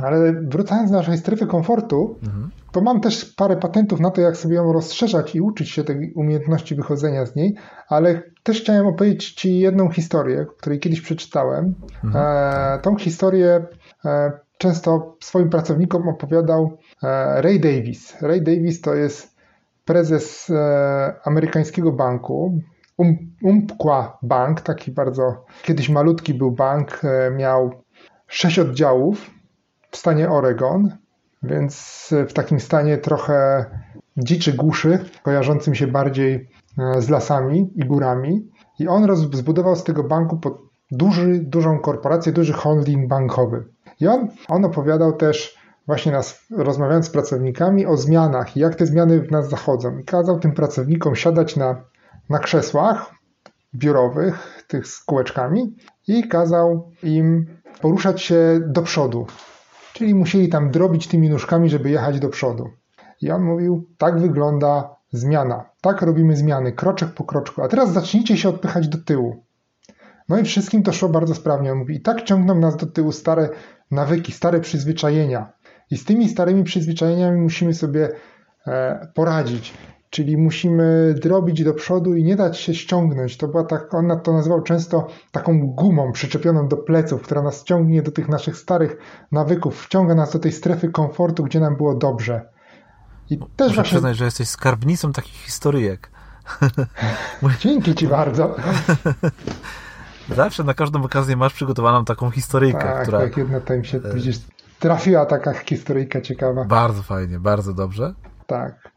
Ale wracając do naszej strefy komfortu, mhm. To mam też parę patentów na to, jak sobie ją rozszerzać i uczyć się tej umiejętności wychodzenia z niej, ale też chciałem opowiedzieć Ci jedną historię, której kiedyś przeczytałem. Mhm. E, tą historię e, często swoim pracownikom opowiadał e, Ray Davis. Ray Davis to jest prezes e, amerykańskiego banku, um, Umpqua Bank, taki bardzo, kiedyś malutki był bank, e, miał sześć oddziałów w stanie Oregon, więc w takim stanie trochę dziczy głuszy, kojarzącym się bardziej e, z lasami i górami. I on zbudował z tego banku pod duży, dużą korporację, duży holding bankowy. I on, on opowiadał też, właśnie nas, rozmawiając z pracownikami, o zmianach i jak te zmiany w nas zachodzą. I kazał tym pracownikom siadać na, na krzesłach biurowych, tych z kółeczkami, i kazał im poruszać się do przodu, Czyli musieli tam drobić tymi nóżkami, żeby jechać do przodu. I on mówił, tak wygląda zmiana. Tak robimy zmiany, kroczek po kroczku. A teraz zacznijcie się odpychać do tyłu. No i wszystkim to szło bardzo sprawnie. On mówi, i tak ciągną nas do tyłu stare nawyki, stare przyzwyczajenia. I z tymi starymi przyzwyczajeniami musimy sobie e, poradzić. Czyli musimy drobić do przodu i nie dać się ściągnąć. To była tak, on to nazywał często taką gumą przyczepioną do pleców, która nas ciągnie do tych naszych starych nawyków, wciąga nas do tej strefy komfortu, gdzie nam było dobrze. I też Muszę właśnie... przyznać, że jesteś skarbnicą takich historyjek. Dzięki ci bardzo. Zawsze na każdą okazję masz przygotowaną taką historyjkę, tak, która... Tak, jedna tam się widzisz, trafiła taka historyjka ciekawa. Bardzo fajnie, bardzo dobrze. Tak.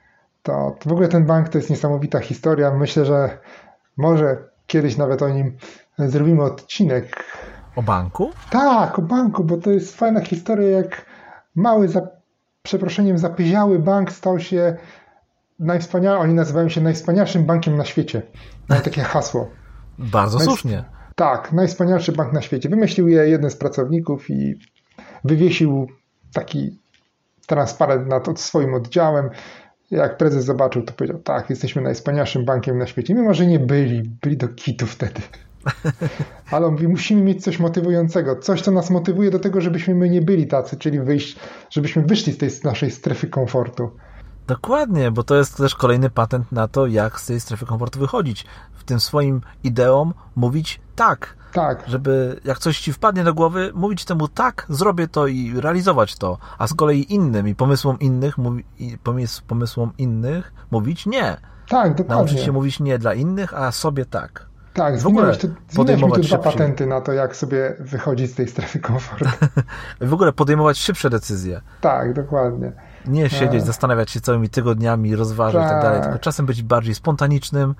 To, to w ogóle ten bank to jest niesamowita historia. Myślę, że może kiedyś nawet o nim zrobimy odcinek. O banku? Tak, o banku, bo to jest fajna historia, jak mały, za przeproszeniem, zapyziały bank stał się najwspanialszym, oni nazywają się najwspanialszym bankiem na świecie. Mają takie hasło. Bardzo słusznie. Tak, najwspanialszy bank na świecie. Wymyślił je jeden z pracowników i wywiesił taki transparent nad swoim oddziałem. Jak prezes zobaczył, to powiedział, tak, jesteśmy najwspanialszym bankiem na świecie. Mimo, że nie byli, byli do kitu wtedy. Ale on mówi, musimy mieć coś motywującego, coś, co nas motywuje do tego, żebyśmy my nie byli tacy, czyli wyjść, żebyśmy wyszli z tej naszej strefy komfortu. Dokładnie, bo to jest też kolejny patent na to, jak z tej strefy komfortu wychodzić. W tym swoim ideom mówić tak. Tak. Żeby jak coś ci wpadnie do głowy, mówić temu tak, zrobię to i realizować to. A z kolei innym i pomysłom innych, mówi, pomysł, pomysłom innych mówić nie. Tak, dokładnie. Nauczyć się mówić nie dla innych, a sobie tak. Tak, w ogóle podejmować tu dwa patenty na to, jak sobie wychodzić z tej strefy komfortu. w ogóle podejmować szybsze decyzje. Tak, dokładnie. Nie siedzieć, zastanawiać się całymi tygodniami, rozważać tak. i tak dalej, tylko czasem być bardziej spontanicznym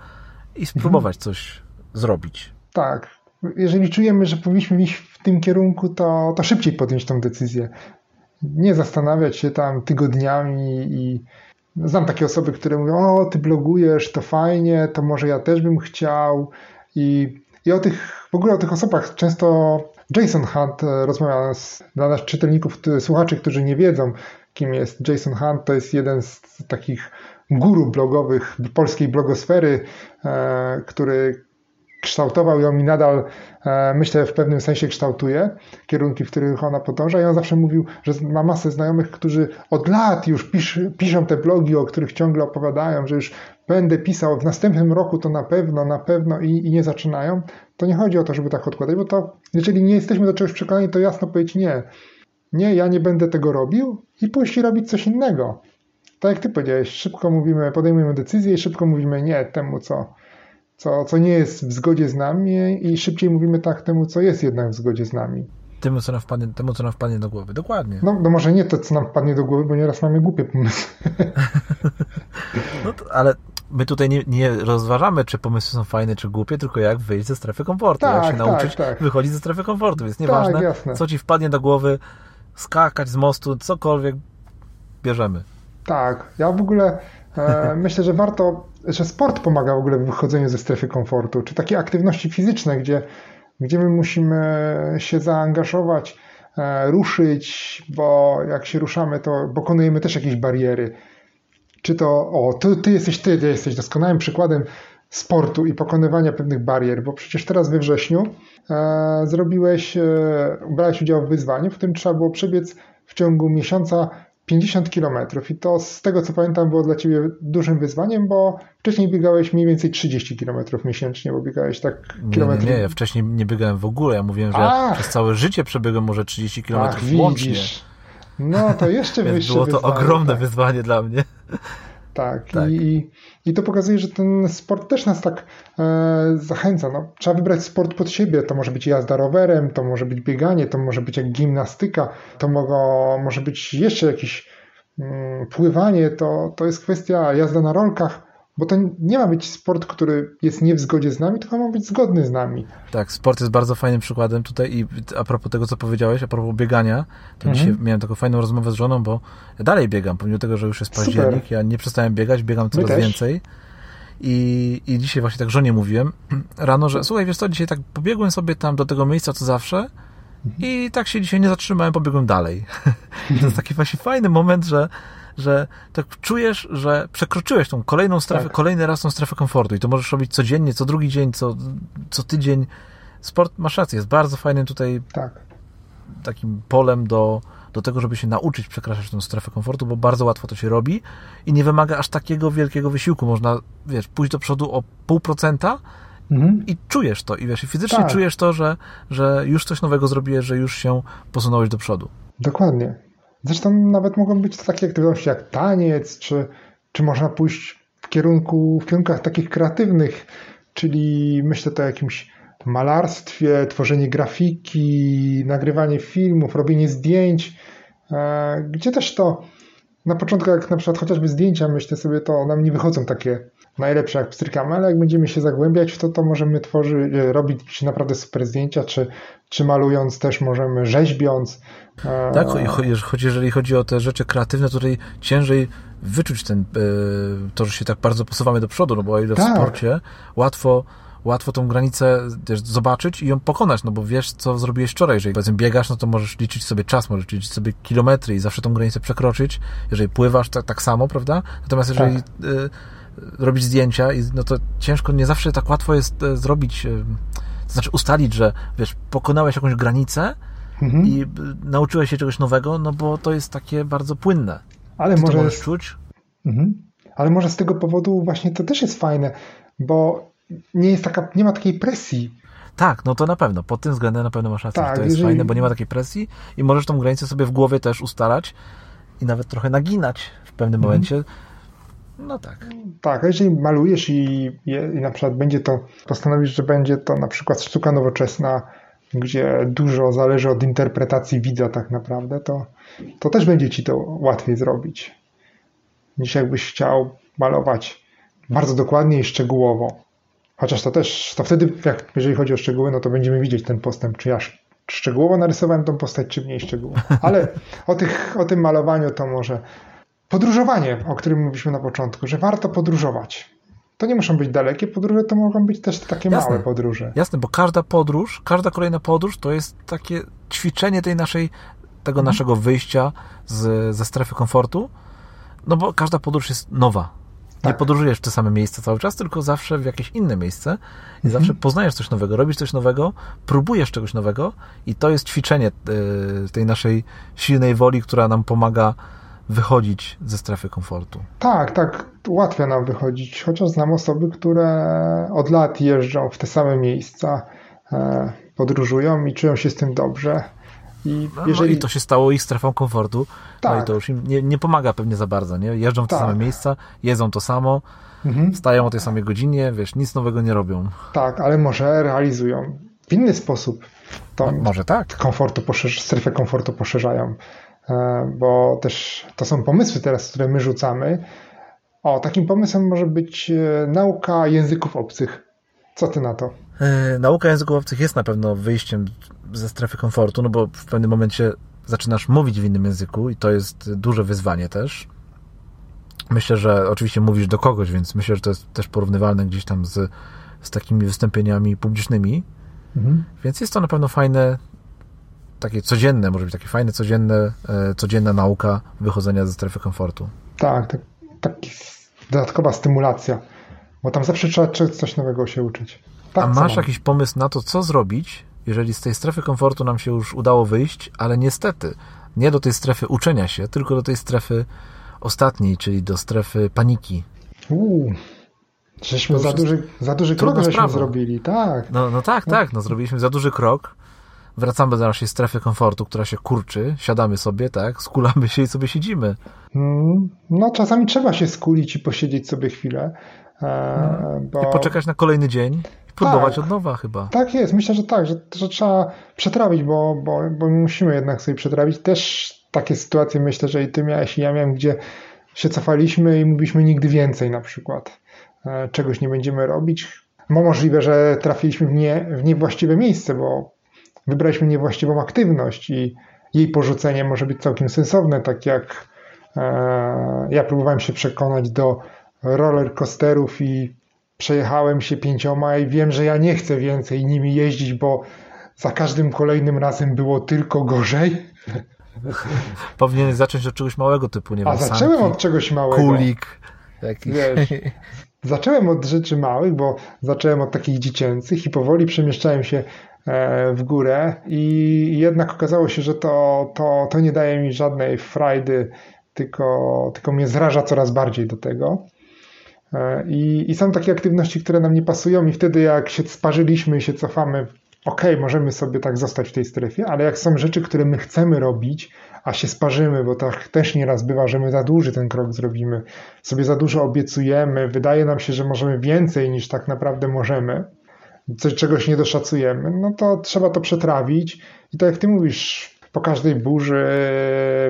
i spróbować mhm. coś zrobić. Tak. Jeżeli czujemy, że powinniśmy iść w tym kierunku, to, to szybciej podjąć tą decyzję. Nie zastanawiać się tam tygodniami i znam takie osoby, które mówią, o, ty blogujesz, to fajnie, to może ja też bym chciał i, i o tych, w ogóle o tych osobach często Jason Hunt rozmawia z, dla nas czytelników, słuchaczy, którzy nie wiedzą, kim jest Jason Hunt. To jest jeden z takich guru blogowych polskiej blogosfery, e, który kształtował ją i nadal, e, myślę, w pewnym sensie kształtuje kierunki, w których ona podąża. I on zawsze mówił, że ma masę znajomych, którzy od lat już pisz, piszą te blogi, o których ciągle opowiadają, że już będę pisał w następnym roku, to na pewno, na pewno i, i nie zaczynają. To nie chodzi o to, żeby tak odkładać, bo to, jeżeli nie jesteśmy do czegoś przekonani, to jasno powiedzieć nie nie, ja nie będę tego robił i pójść robić coś innego. Tak jak ty powiedziałeś, szybko mówimy, podejmujemy decyzję i szybko mówimy nie temu, co, co, co nie jest w zgodzie z nami i szybciej mówimy tak temu, co jest jednak w zgodzie z nami. Temu, co nam wpadnie, temu, co nam wpadnie do głowy. Dokładnie. No, no może nie to, co nam wpadnie do głowy, bo nieraz mamy głupie pomysły. no to, ale my tutaj nie, nie rozważamy, czy pomysły są fajne, czy głupie, tylko jak wyjść ze strefy komfortu, tak, jak się tak, nauczyć tak. wychodzić ze strefy komfortu. Więc nieważne, tak, co ci wpadnie do głowy, skakać z mostu, cokolwiek bierzemy. Tak, ja w ogóle myślę, że warto, że sport pomaga w ogóle w wychodzeniu ze strefy komfortu, czy takie aktywności fizyczne, gdzie, gdzie my musimy się zaangażować, e, ruszyć, bo jak się ruszamy, to pokonujemy też jakieś bariery. Czy to, o, ty, ty jesteś ty, ty jesteś doskonałym przykładem sportu i pokonywania pewnych barier, bo przecież teraz we wrześniu e, zrobiłeś, e, brałeś udział w wyzwaniu, w którym trzeba było przebiec w ciągu miesiąca 50 km i to z tego co pamiętam było dla Ciebie dużym wyzwaniem, bo wcześniej biegałeś mniej więcej 30 km miesięcznie, bo biegałeś tak kilometry. Nie, nie, ja wcześniej nie biegałem w ogóle, ja mówiłem, że ja przez całe życie przebiegłem może 30 km Ach, łącznie. No to jeszcze wyższe Było to wyzwanie, ogromne tak. wyzwanie dla mnie. Tak, tak. I, I to pokazuje, że ten sport też nas tak e, zachęca. No, trzeba wybrać sport pod siebie. To może być jazda rowerem, to może być bieganie, to może być jak gimnastyka, to może być jeszcze jakieś mm, pływanie. To, to jest kwestia jazda na rolkach. Bo to nie ma być sport, który jest nie w zgodzie z nami, tylko ma być zgodny z nami. Tak, sport jest bardzo fajnym przykładem tutaj i a propos tego, co powiedziałeś, a propos biegania, to mhm. dzisiaj miałem taką fajną rozmowę z żoną, bo ja dalej biegam, pomimo tego, że już jest październik, Super. ja nie przestałem biegać, biegam coraz więcej. I, I dzisiaj właśnie tak żonie mówiłem rano, że słuchaj, wiesz co, dzisiaj tak pobiegłem sobie tam do tego miejsca, co zawsze i tak się dzisiaj nie zatrzymałem, pobiegłem dalej. I to jest taki właśnie fajny moment, że że tak czujesz, że przekroczyłeś tą kolejną strefę, tak. kolejny raz tą strefę komfortu i to możesz robić codziennie, co drugi dzień, co, co tydzień. Sport, masz rację, jest bardzo fajnym tutaj tak. takim polem do, do tego, żeby się nauczyć przekraczać tę strefę komfortu, bo bardzo łatwo to się robi i nie wymaga aż takiego wielkiego wysiłku. Można, wiesz, pójść do przodu o pół procenta mhm. i czujesz to, i wiesz, i fizycznie tak. czujesz to, że, że już coś nowego zrobiłeś, że już się posunąłeś do przodu. Dokładnie. Zresztą nawet mogą być to takie aktywności jak taniec, czy, czy można pójść w kierunku, w kierunkach takich kreatywnych, czyli myślę to o jakimś malarstwie, tworzenie grafiki, nagrywanie filmów, robienie zdjęć, e, gdzie też to na początku, jak na przykład chociażby zdjęcia, myślę sobie, to nam nie wychodzą takie najlepsze jak pstrykamy, ale jak będziemy się zagłębiać w to, to możemy tworzyć, e, robić naprawdę super zdjęcia, czy, czy malując też możemy, rzeźbiąc. E, tak, choć jeżeli chodzi o te rzeczy kreatywne, tutaj ciężej wyczuć ten, to, że się tak bardzo posuwamy do przodu, no bo o ile w tak. sporcie łatwo łatwo tą granicę też zobaczyć i ją pokonać, no bo wiesz, co zrobiłeś wczoraj. Jeżeli powiedzmy biegasz, no to możesz liczyć sobie czas, możesz liczyć sobie kilometry i zawsze tą granicę przekroczyć. Jeżeli pływasz, tak, tak samo, prawda? Natomiast jeżeli tak. y, robić zdjęcia, no to ciężko, nie zawsze tak łatwo jest y, zrobić, y, to znaczy ustalić, że wiesz, pokonałeś jakąś granicę mhm. i nauczyłeś się czegoś nowego, no bo to jest takie bardzo płynne. Ale Ty może możesz czuć. Mhm. Ale może z tego powodu właśnie to też jest fajne, bo nie jest taka, nie ma takiej presji. Tak, no to na pewno. Pod tym względem na pewno masz rację. Tak, to jest jeżeli... fajne, bo nie ma takiej presji i możesz tą granicę sobie w głowie też ustalać i nawet trochę naginać w pewnym mhm. momencie. No tak. Tak, a jeżeli malujesz i, i na przykład będzie to, postanowisz, że będzie to na przykład sztuka nowoczesna, gdzie dużo zależy od interpretacji widza tak naprawdę, to, to też będzie ci to łatwiej zrobić. Niż jakbyś chciał malować bardzo dokładnie i szczegółowo. Chociaż to też, to wtedy, jak, jeżeli chodzi o szczegóły, no to będziemy widzieć ten postęp, czy ja szczegółowo narysowałem tą postać, czy mniej szczegółowo. Ale o, tych, o tym malowaniu to może podróżowanie, o którym mówiliśmy na początku, że warto podróżować. To nie muszą być dalekie podróże, to mogą być też takie jasne, małe podróże. Jasne, bo każda podróż, każda kolejna podróż to jest takie ćwiczenie tej naszej, tego mhm. naszego wyjścia z, ze strefy komfortu, no bo każda podróż jest nowa. Tak. Nie podróżujesz w te same miejsca cały czas, tylko zawsze w jakieś inne miejsce i mhm. zawsze poznajesz coś nowego, robisz coś nowego, próbujesz czegoś nowego i to jest ćwiczenie e, tej naszej silnej woli, która nam pomaga wychodzić ze strefy komfortu. Tak, tak, ułatwia nam wychodzić, chociaż znam osoby, które od lat jeżdżą w te same miejsca, e, podróżują i czują się z tym dobrze. I, no, jeżeli... no i to się stało ich strefą komfortu, tak. no i tak. to już im nie, nie pomaga pewnie za bardzo, nie? Jeżdżą w te tak. same miejsca, jedzą to samo, mhm. wstają o tej samej godzinie, wiesz, nic nowego nie robią. Tak, ale może realizują w inny sposób to no, może tak. komfortu poszerz, strefę komfortu poszerzają, bo też to są pomysły teraz, które my rzucamy. O, takim pomysłem może być e, nauka języków obcych. Co ty na to? E, nauka języków obcych jest na pewno wyjściem ze strefy komfortu, no bo w pewnym momencie zaczynasz mówić w innym języku i to jest duże wyzwanie też. Myślę, że oczywiście mówisz do kogoś, więc myślę, że to jest też porównywalne gdzieś tam z, z takimi wystąpieniami publicznymi. Mhm. Więc jest to na pewno fajne, takie codzienne, może być takie fajne, codzienne, e, codzienna nauka wychodzenia ze strefy komfortu. Tak, tak, taki dodatkowa stymulacja, bo tam zawsze trzeba coś nowego się uczyć. Tak, A masz jakiś pomysł na to, co zrobić, jeżeli z tej strefy komfortu nam się już udało wyjść, ale niestety nie do tej strefy uczenia się, tylko do tej strefy ostatniej, czyli do strefy paniki. Uuu, żeśmy za duży, za duży krok żeśmy zrobili, tak. No, no tak, tak, no zrobiliśmy za duży krok, wracamy do naszej strefy komfortu, która się kurczy, siadamy sobie, tak, skulamy się i sobie siedzimy. Mm, no czasami trzeba się skulić i posiedzieć sobie chwilę. E, bo... I poczekać na kolejny dzień próbować tak, od nowa chyba. Tak jest, myślę, że tak, że, że trzeba przetrawić, bo, bo, bo musimy jednak sobie przetrawić. Też takie sytuacje myślę, że i ty miałeś i ja miałem, gdzie się cofaliśmy i mówiliśmy nigdy więcej na przykład. E, czegoś nie będziemy robić. Bo możliwe, że trafiliśmy w, nie, w niewłaściwe miejsce, bo wybraliśmy niewłaściwą aktywność i jej porzucenie może być całkiem sensowne, tak jak e, ja próbowałem się przekonać do roller coasterów i przejechałem się pięcioma i wiem, że ja nie chcę więcej nimi jeździć, bo za każdym kolejnym razem było tylko gorzej. Powinien zacząć od czegoś małego typu, nie wiem, A zacząłem sanki, od czegoś małego. Kulik. Wiesz, zacząłem od rzeczy małych, bo zacząłem od takich dziecięcych i powoli przemieszczałem się w górę i jednak okazało się, że to, to, to nie daje mi żadnej frajdy, tylko, tylko mnie zraża coraz bardziej do tego. E, I, I są takie aktywności, które nam nie pasują, i wtedy, jak się sparzyliśmy i się cofamy, ok, możemy sobie tak zostać w tej strefie, ale jak są rzeczy, które my chcemy robić, a się sparzymy, bo tak też nieraz bywa, że my za duży ten krok zrobimy, sobie za dużo obiecujemy, wydaje nam się, że możemy więcej niż tak naprawdę możemy, coś, czegoś nie doszacujemy, no to trzeba to przetrawić i tak jak ty mówisz, po każdej burzy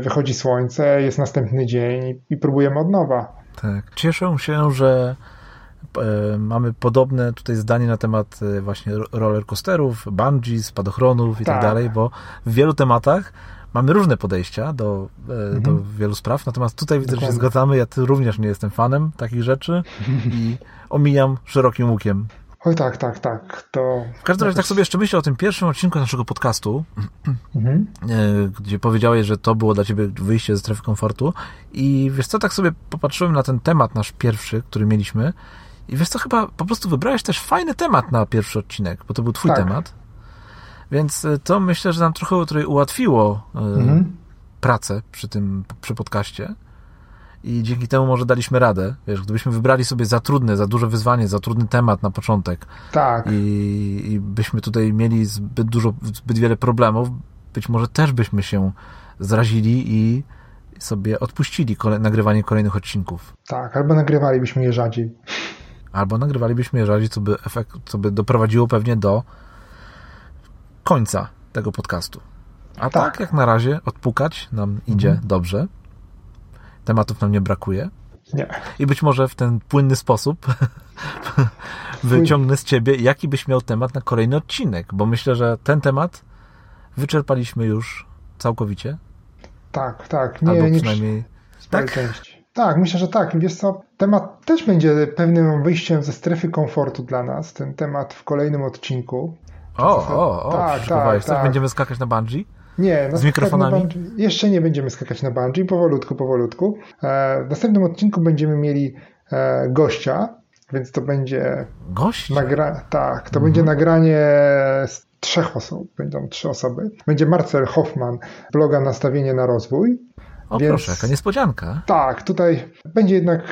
wychodzi słońce, jest następny dzień i próbujemy od nowa. Tak. Cieszę się, że e, mamy podobne tutaj zdanie na temat e, właśnie roller coasterów, bungee, spadochronów i tak. tak dalej, bo w wielu tematach mamy różne podejścia do, e, mhm. do wielu spraw, natomiast tutaj widzę, Dokładnie. że się zgadzamy. Ja również nie jestem fanem takich rzeczy i omijam szerokim łukiem. Oj tak, tak, tak. To w każdym razie tak sobie jeszcze myślę o tym pierwszym odcinku naszego podcastu, mhm. E, gdzie powiedziałeś, że to było dla ciebie wyjście ze strefy komfortu i wiesz co, tak sobie popatrzyłem na ten temat nasz pierwszy, który mieliśmy i wiesz co, chyba po prostu wybrałeś też fajny temat na pierwszy odcinek, bo to był twój tak. temat. Więc e, to myślę, że nam trochę ułatwiło e, mhm. pracę przy tym, przy podcaście i dzięki temu może daliśmy radę. Wiesz, gdybyśmy wybrali sobie za trudne, za duże wyzwanie, za trudny temat na początek tak. i, i byśmy tutaj mieli zbyt dużo, zbyt wiele problemów, być może też byśmy się zrazili i sobie odpuścili kole nagrywanie kolejnych odcinków. Tak, albo nagrywalibyśmy je rzadziej. Albo nagrywalibyśmy je rzadziej, co by, efekt, co by doprowadziło pewnie do końca tego podcastu. A tak, tak jak na razie odpukać nam idzie mhm. dobrze tematów nam nie brakuje. Nie. I być może w ten płynny sposób wyciągnę z ciebie, jaki byś miał temat na kolejny odcinek, bo myślę, że ten temat wyczerpaliśmy już całkowicie. Tak, tak. Nie, Albo przynajmniej... Tak? Części. Tak, myślę, że tak. Wiesz co, temat też będzie pewnym wyjściem ze strefy komfortu dla nas, ten temat w kolejnym odcinku. O, o, o, tak, tak, tak. Będziemy skakać na bungee? Nie, z mikrofonami? Bungee, jeszcze nie będziemy skakać na bungee, powolutku, powolutku. E, w następnym odcinku będziemy mieli e, gościa, więc to będzie... Gość? Nagra... Tak, to mhm. będzie nagranie z trzech osób, będą trzy osoby. Będzie Marcel Hoffman, bloga Nastawienie na Rozwój. O więc... proszę, jaka niespodzianka. Tak, tutaj będzie jednak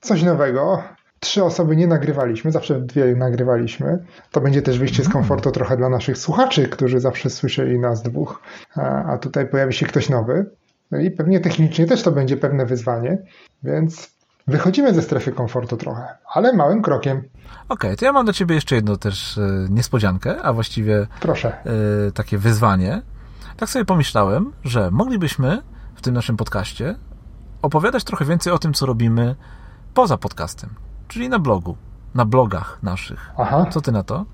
coś nowego trzy osoby nie nagrywaliśmy, zawsze dwie nagrywaliśmy. To będzie też wyjście z mm. komfortu trochę dla naszych słuchaczy, którzy zawsze słyszeli nas dwóch, a tutaj pojawi się ktoś nowy. No i pewnie technicznie też to będzie pewne wyzwanie, więc wychodzimy ze strefy komfortu trochę, ale małym krokiem. Okej, okay, to ja mam do ciebie jeszcze jedną też e, niespodziankę, a właściwie Proszę. E, takie wyzwanie. Tak sobie pomyślałem, że moglibyśmy w tym naszym podcaście opowiadać trochę więcej o tym, co robimy poza podcastem czyli na blogu, na blogach naszych. Aha. Co ty na to?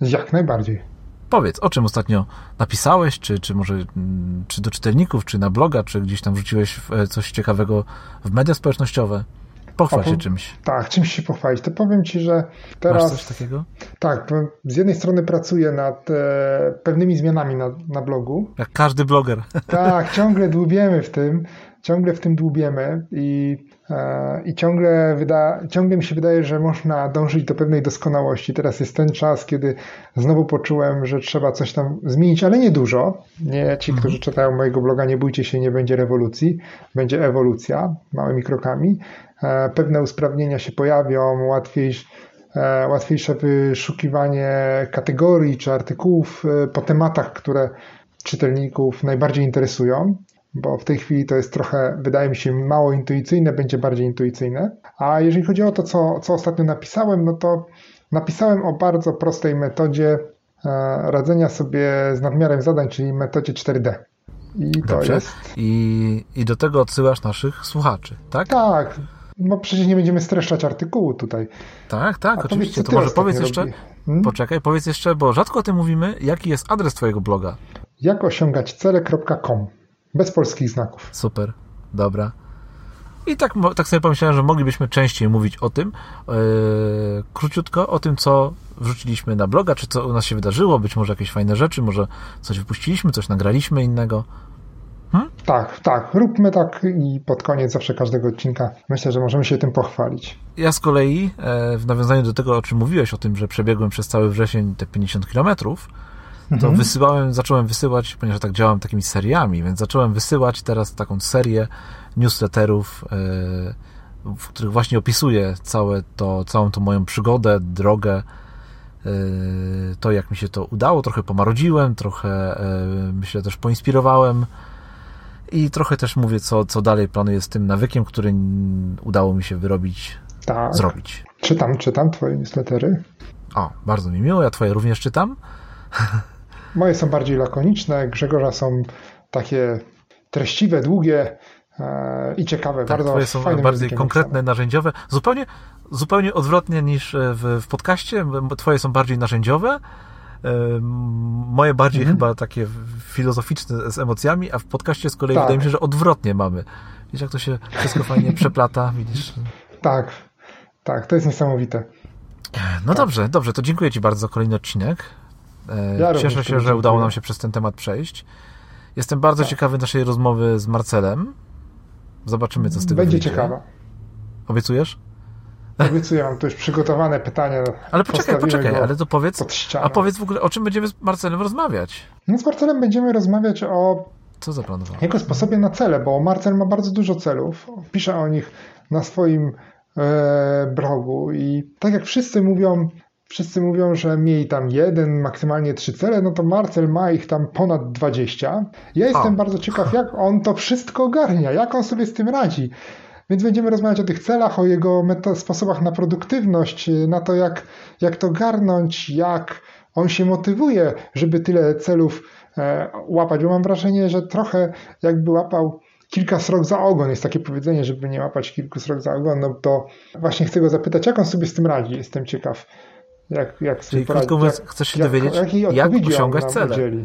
Jak najbardziej. Powiedz, o czym ostatnio napisałeś, czy, czy może mm, czy do czytelników, czy na bloga, czy gdzieś tam wrzuciłeś e, coś ciekawego w media społecznościowe? Pochwal się czymś. Tak, czymś się pochwalić. To powiem Ci, że teraz... Masz coś takiego? Tak, z jednej strony pracuję nad e, pewnymi zmianami na, na blogu. Jak każdy bloger. Tak, ciągle dłubiemy w tym, ciągle w tym dłubiemy i i ciągle, wyda, ciągle mi się wydaje, że można dążyć do pewnej doskonałości. Teraz jest ten czas, kiedy znowu poczułem, że trzeba coś tam zmienić, ale nie dużo. Nie ci, mhm. którzy czytają mojego bloga, nie bójcie się, nie będzie rewolucji, będzie ewolucja małymi krokami. E, pewne usprawnienia się pojawią, łatwiej, e, łatwiejsze wyszukiwanie kategorii czy artykułów e, po tematach, które czytelników najbardziej interesują bo w tej chwili to jest trochę, wydaje mi się, mało intuicyjne, będzie bardziej intuicyjne. A jeżeli chodzi o to, co, co ostatnio napisałem, no to napisałem o bardzo prostej metodzie e, radzenia sobie z nadmiarem zadań, czyli metodzie 4D. I Dobrze. to jest. I, I do tego odsyłasz naszych słuchaczy, tak? Tak. No przecież nie będziemy streszczać artykułu tutaj. Tak, tak, A oczywiście. To może powiedz jeszcze, hmm? poczekaj, powiedz jeszcze, bo rzadko o tym mówimy, jaki jest adres twojego bloga? Jakosiągaćcele.com bez polskich znaków. Super, dobra. I tak, tak sobie pomyślałem, że moglibyśmy częściej mówić o tym, yy, króciutko, o tym, co wrzuciliśmy na bloga, czy co u nas się wydarzyło, być może jakieś fajne rzeczy, może coś wypuściliśmy, coś nagraliśmy innego. Hmm? Tak, tak, róbmy tak i pod koniec zawsze każdego odcinka myślę, że możemy się tym pochwalić. Ja z kolei, e, w nawiązaniu do tego, o czym mówiłeś, o tym, że przebiegłem przez cały wrzesień te 50 kilometrów, to mhm. wysyłałem, zacząłem wysyłać, ponieważ tak działam takimi seriami, więc zacząłem wysyłać teraz taką serię newsletterów, yy, w których właśnie opisuję całe to, całą tą moją przygodę, drogę, yy, to jak mi się to udało, trochę pomarodziłem, trochę yy, myślę też poinspirowałem i trochę też mówię, co, co dalej planuję z tym nawykiem, który udało mi się wyrobić, tak. zrobić. Czytam, czytam twoje newslettery. O, bardzo mi miło, ja twoje również czytam. Moje są bardziej lakoniczne, Grzegorza są takie treściwe, długie e, i ciekawe. Tak, bardzo twoje są bardziej konkretne, narzędziowe. Zupełnie, zupełnie odwrotnie niż w, w podcaście. Twoje są bardziej narzędziowe, e, moje bardziej mhm. chyba takie filozoficzne z emocjami, a w podcaście z kolei tak. wydaje mi się, że odwrotnie mamy. Widzisz, jak to się wszystko fajnie przeplata, widzisz? Tak, tak, to jest niesamowite. No tak. dobrze, dobrze, to dziękuję Ci bardzo za kolejny odcinek. E, ja Cieszę się, że udało nam się przez ten temat przejść. Jestem bardzo tak. ciekawy naszej rozmowy z Marcelem. Zobaczymy, co z tego Będzie wyjdzie. ciekawa. Obiecujesz? Obiecuję, mam tu już przygotowane pytania. Ale poczekaj, poczekaj, ale to powiedz, a powiedz w ogóle, o czym będziemy z Marcelem rozmawiać? No z Marcelem będziemy rozmawiać o co zaplanowałem? Jego sposobie na cele, bo Marcel ma bardzo dużo celów. Pisze o nich na swoim e, blogu i tak jak wszyscy mówią, wszyscy mówią, że mieli tam jeden, maksymalnie trzy cele, no to Marcel ma ich tam ponad 20. Ja jestem bardzo ciekaw, jak on to wszystko ogarnia, jak on sobie z tym radzi. Więc będziemy rozmawiać o tych celach, o jego sposobach na produktywność, na to, jak, jak to garnąć, jak on się motywuje, żeby tyle celów e, łapać. Bo mam wrażenie, że trochę jakby łapał kilka srok za ogon. Jest takie powiedzenie, żeby nie łapać kilku srok za ogon. No to właśnie chcę go zapytać, jak on sobie z tym radzi. Jestem ciekaw. Jak, jak Czyli krótko mówiąc, chcesz się jak, dowiedzieć, jak osiągać cele.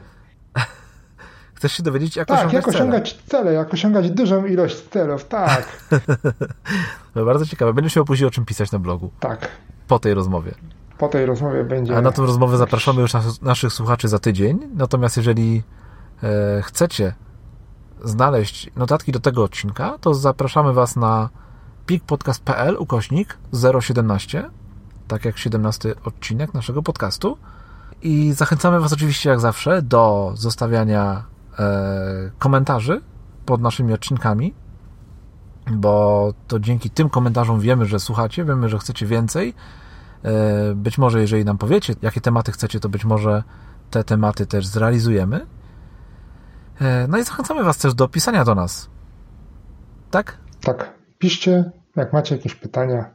Chcesz się dowiedzieć, jak tak, osiągać jak osiągać cele? cele, jak osiągać dużą ilość celów, tak. no bardzo ciekawe. Będziesz miał później o czym pisać na blogu. Tak. Po tej rozmowie. Po tej rozmowie będzie. A na tę rozmowę zapraszamy już nas, naszych słuchaczy za tydzień. Natomiast jeżeli e, chcecie znaleźć notatki do tego odcinka, to zapraszamy Was na pikpodcast.pl ukośnik 017 tak jak 17 odcinek naszego podcastu. I zachęcamy Was oczywiście, jak zawsze, do zostawiania e, komentarzy pod naszymi odcinkami, bo to dzięki tym komentarzom wiemy, że słuchacie, wiemy, że chcecie więcej. E, być może, jeżeli nam powiecie, jakie tematy chcecie, to być może te tematy też zrealizujemy. E, no i zachęcamy Was też do pisania do nas. Tak? Tak. Piszcie, jak macie jakieś pytania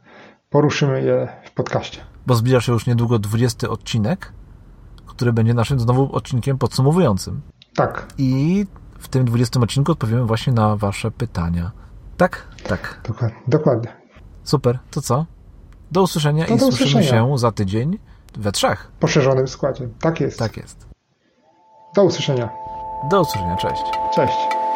poruszymy je podcaście. Bo zbliża się już niedługo 20 odcinek, który będzie naszym znowu odcinkiem podsumowującym. Tak. I w tym 20 odcinku odpowiemy właśnie na Wasze pytania. Tak? Tak. Dokładnie. Dokładnie. Super. To co? Do usłyszenia to i do słyszymy usłyszenia. się za tydzień we trzech. Poszerzonym składzie. Tak jest. Tak jest. Do usłyszenia. Do usłyszenia. Cześć. Cześć.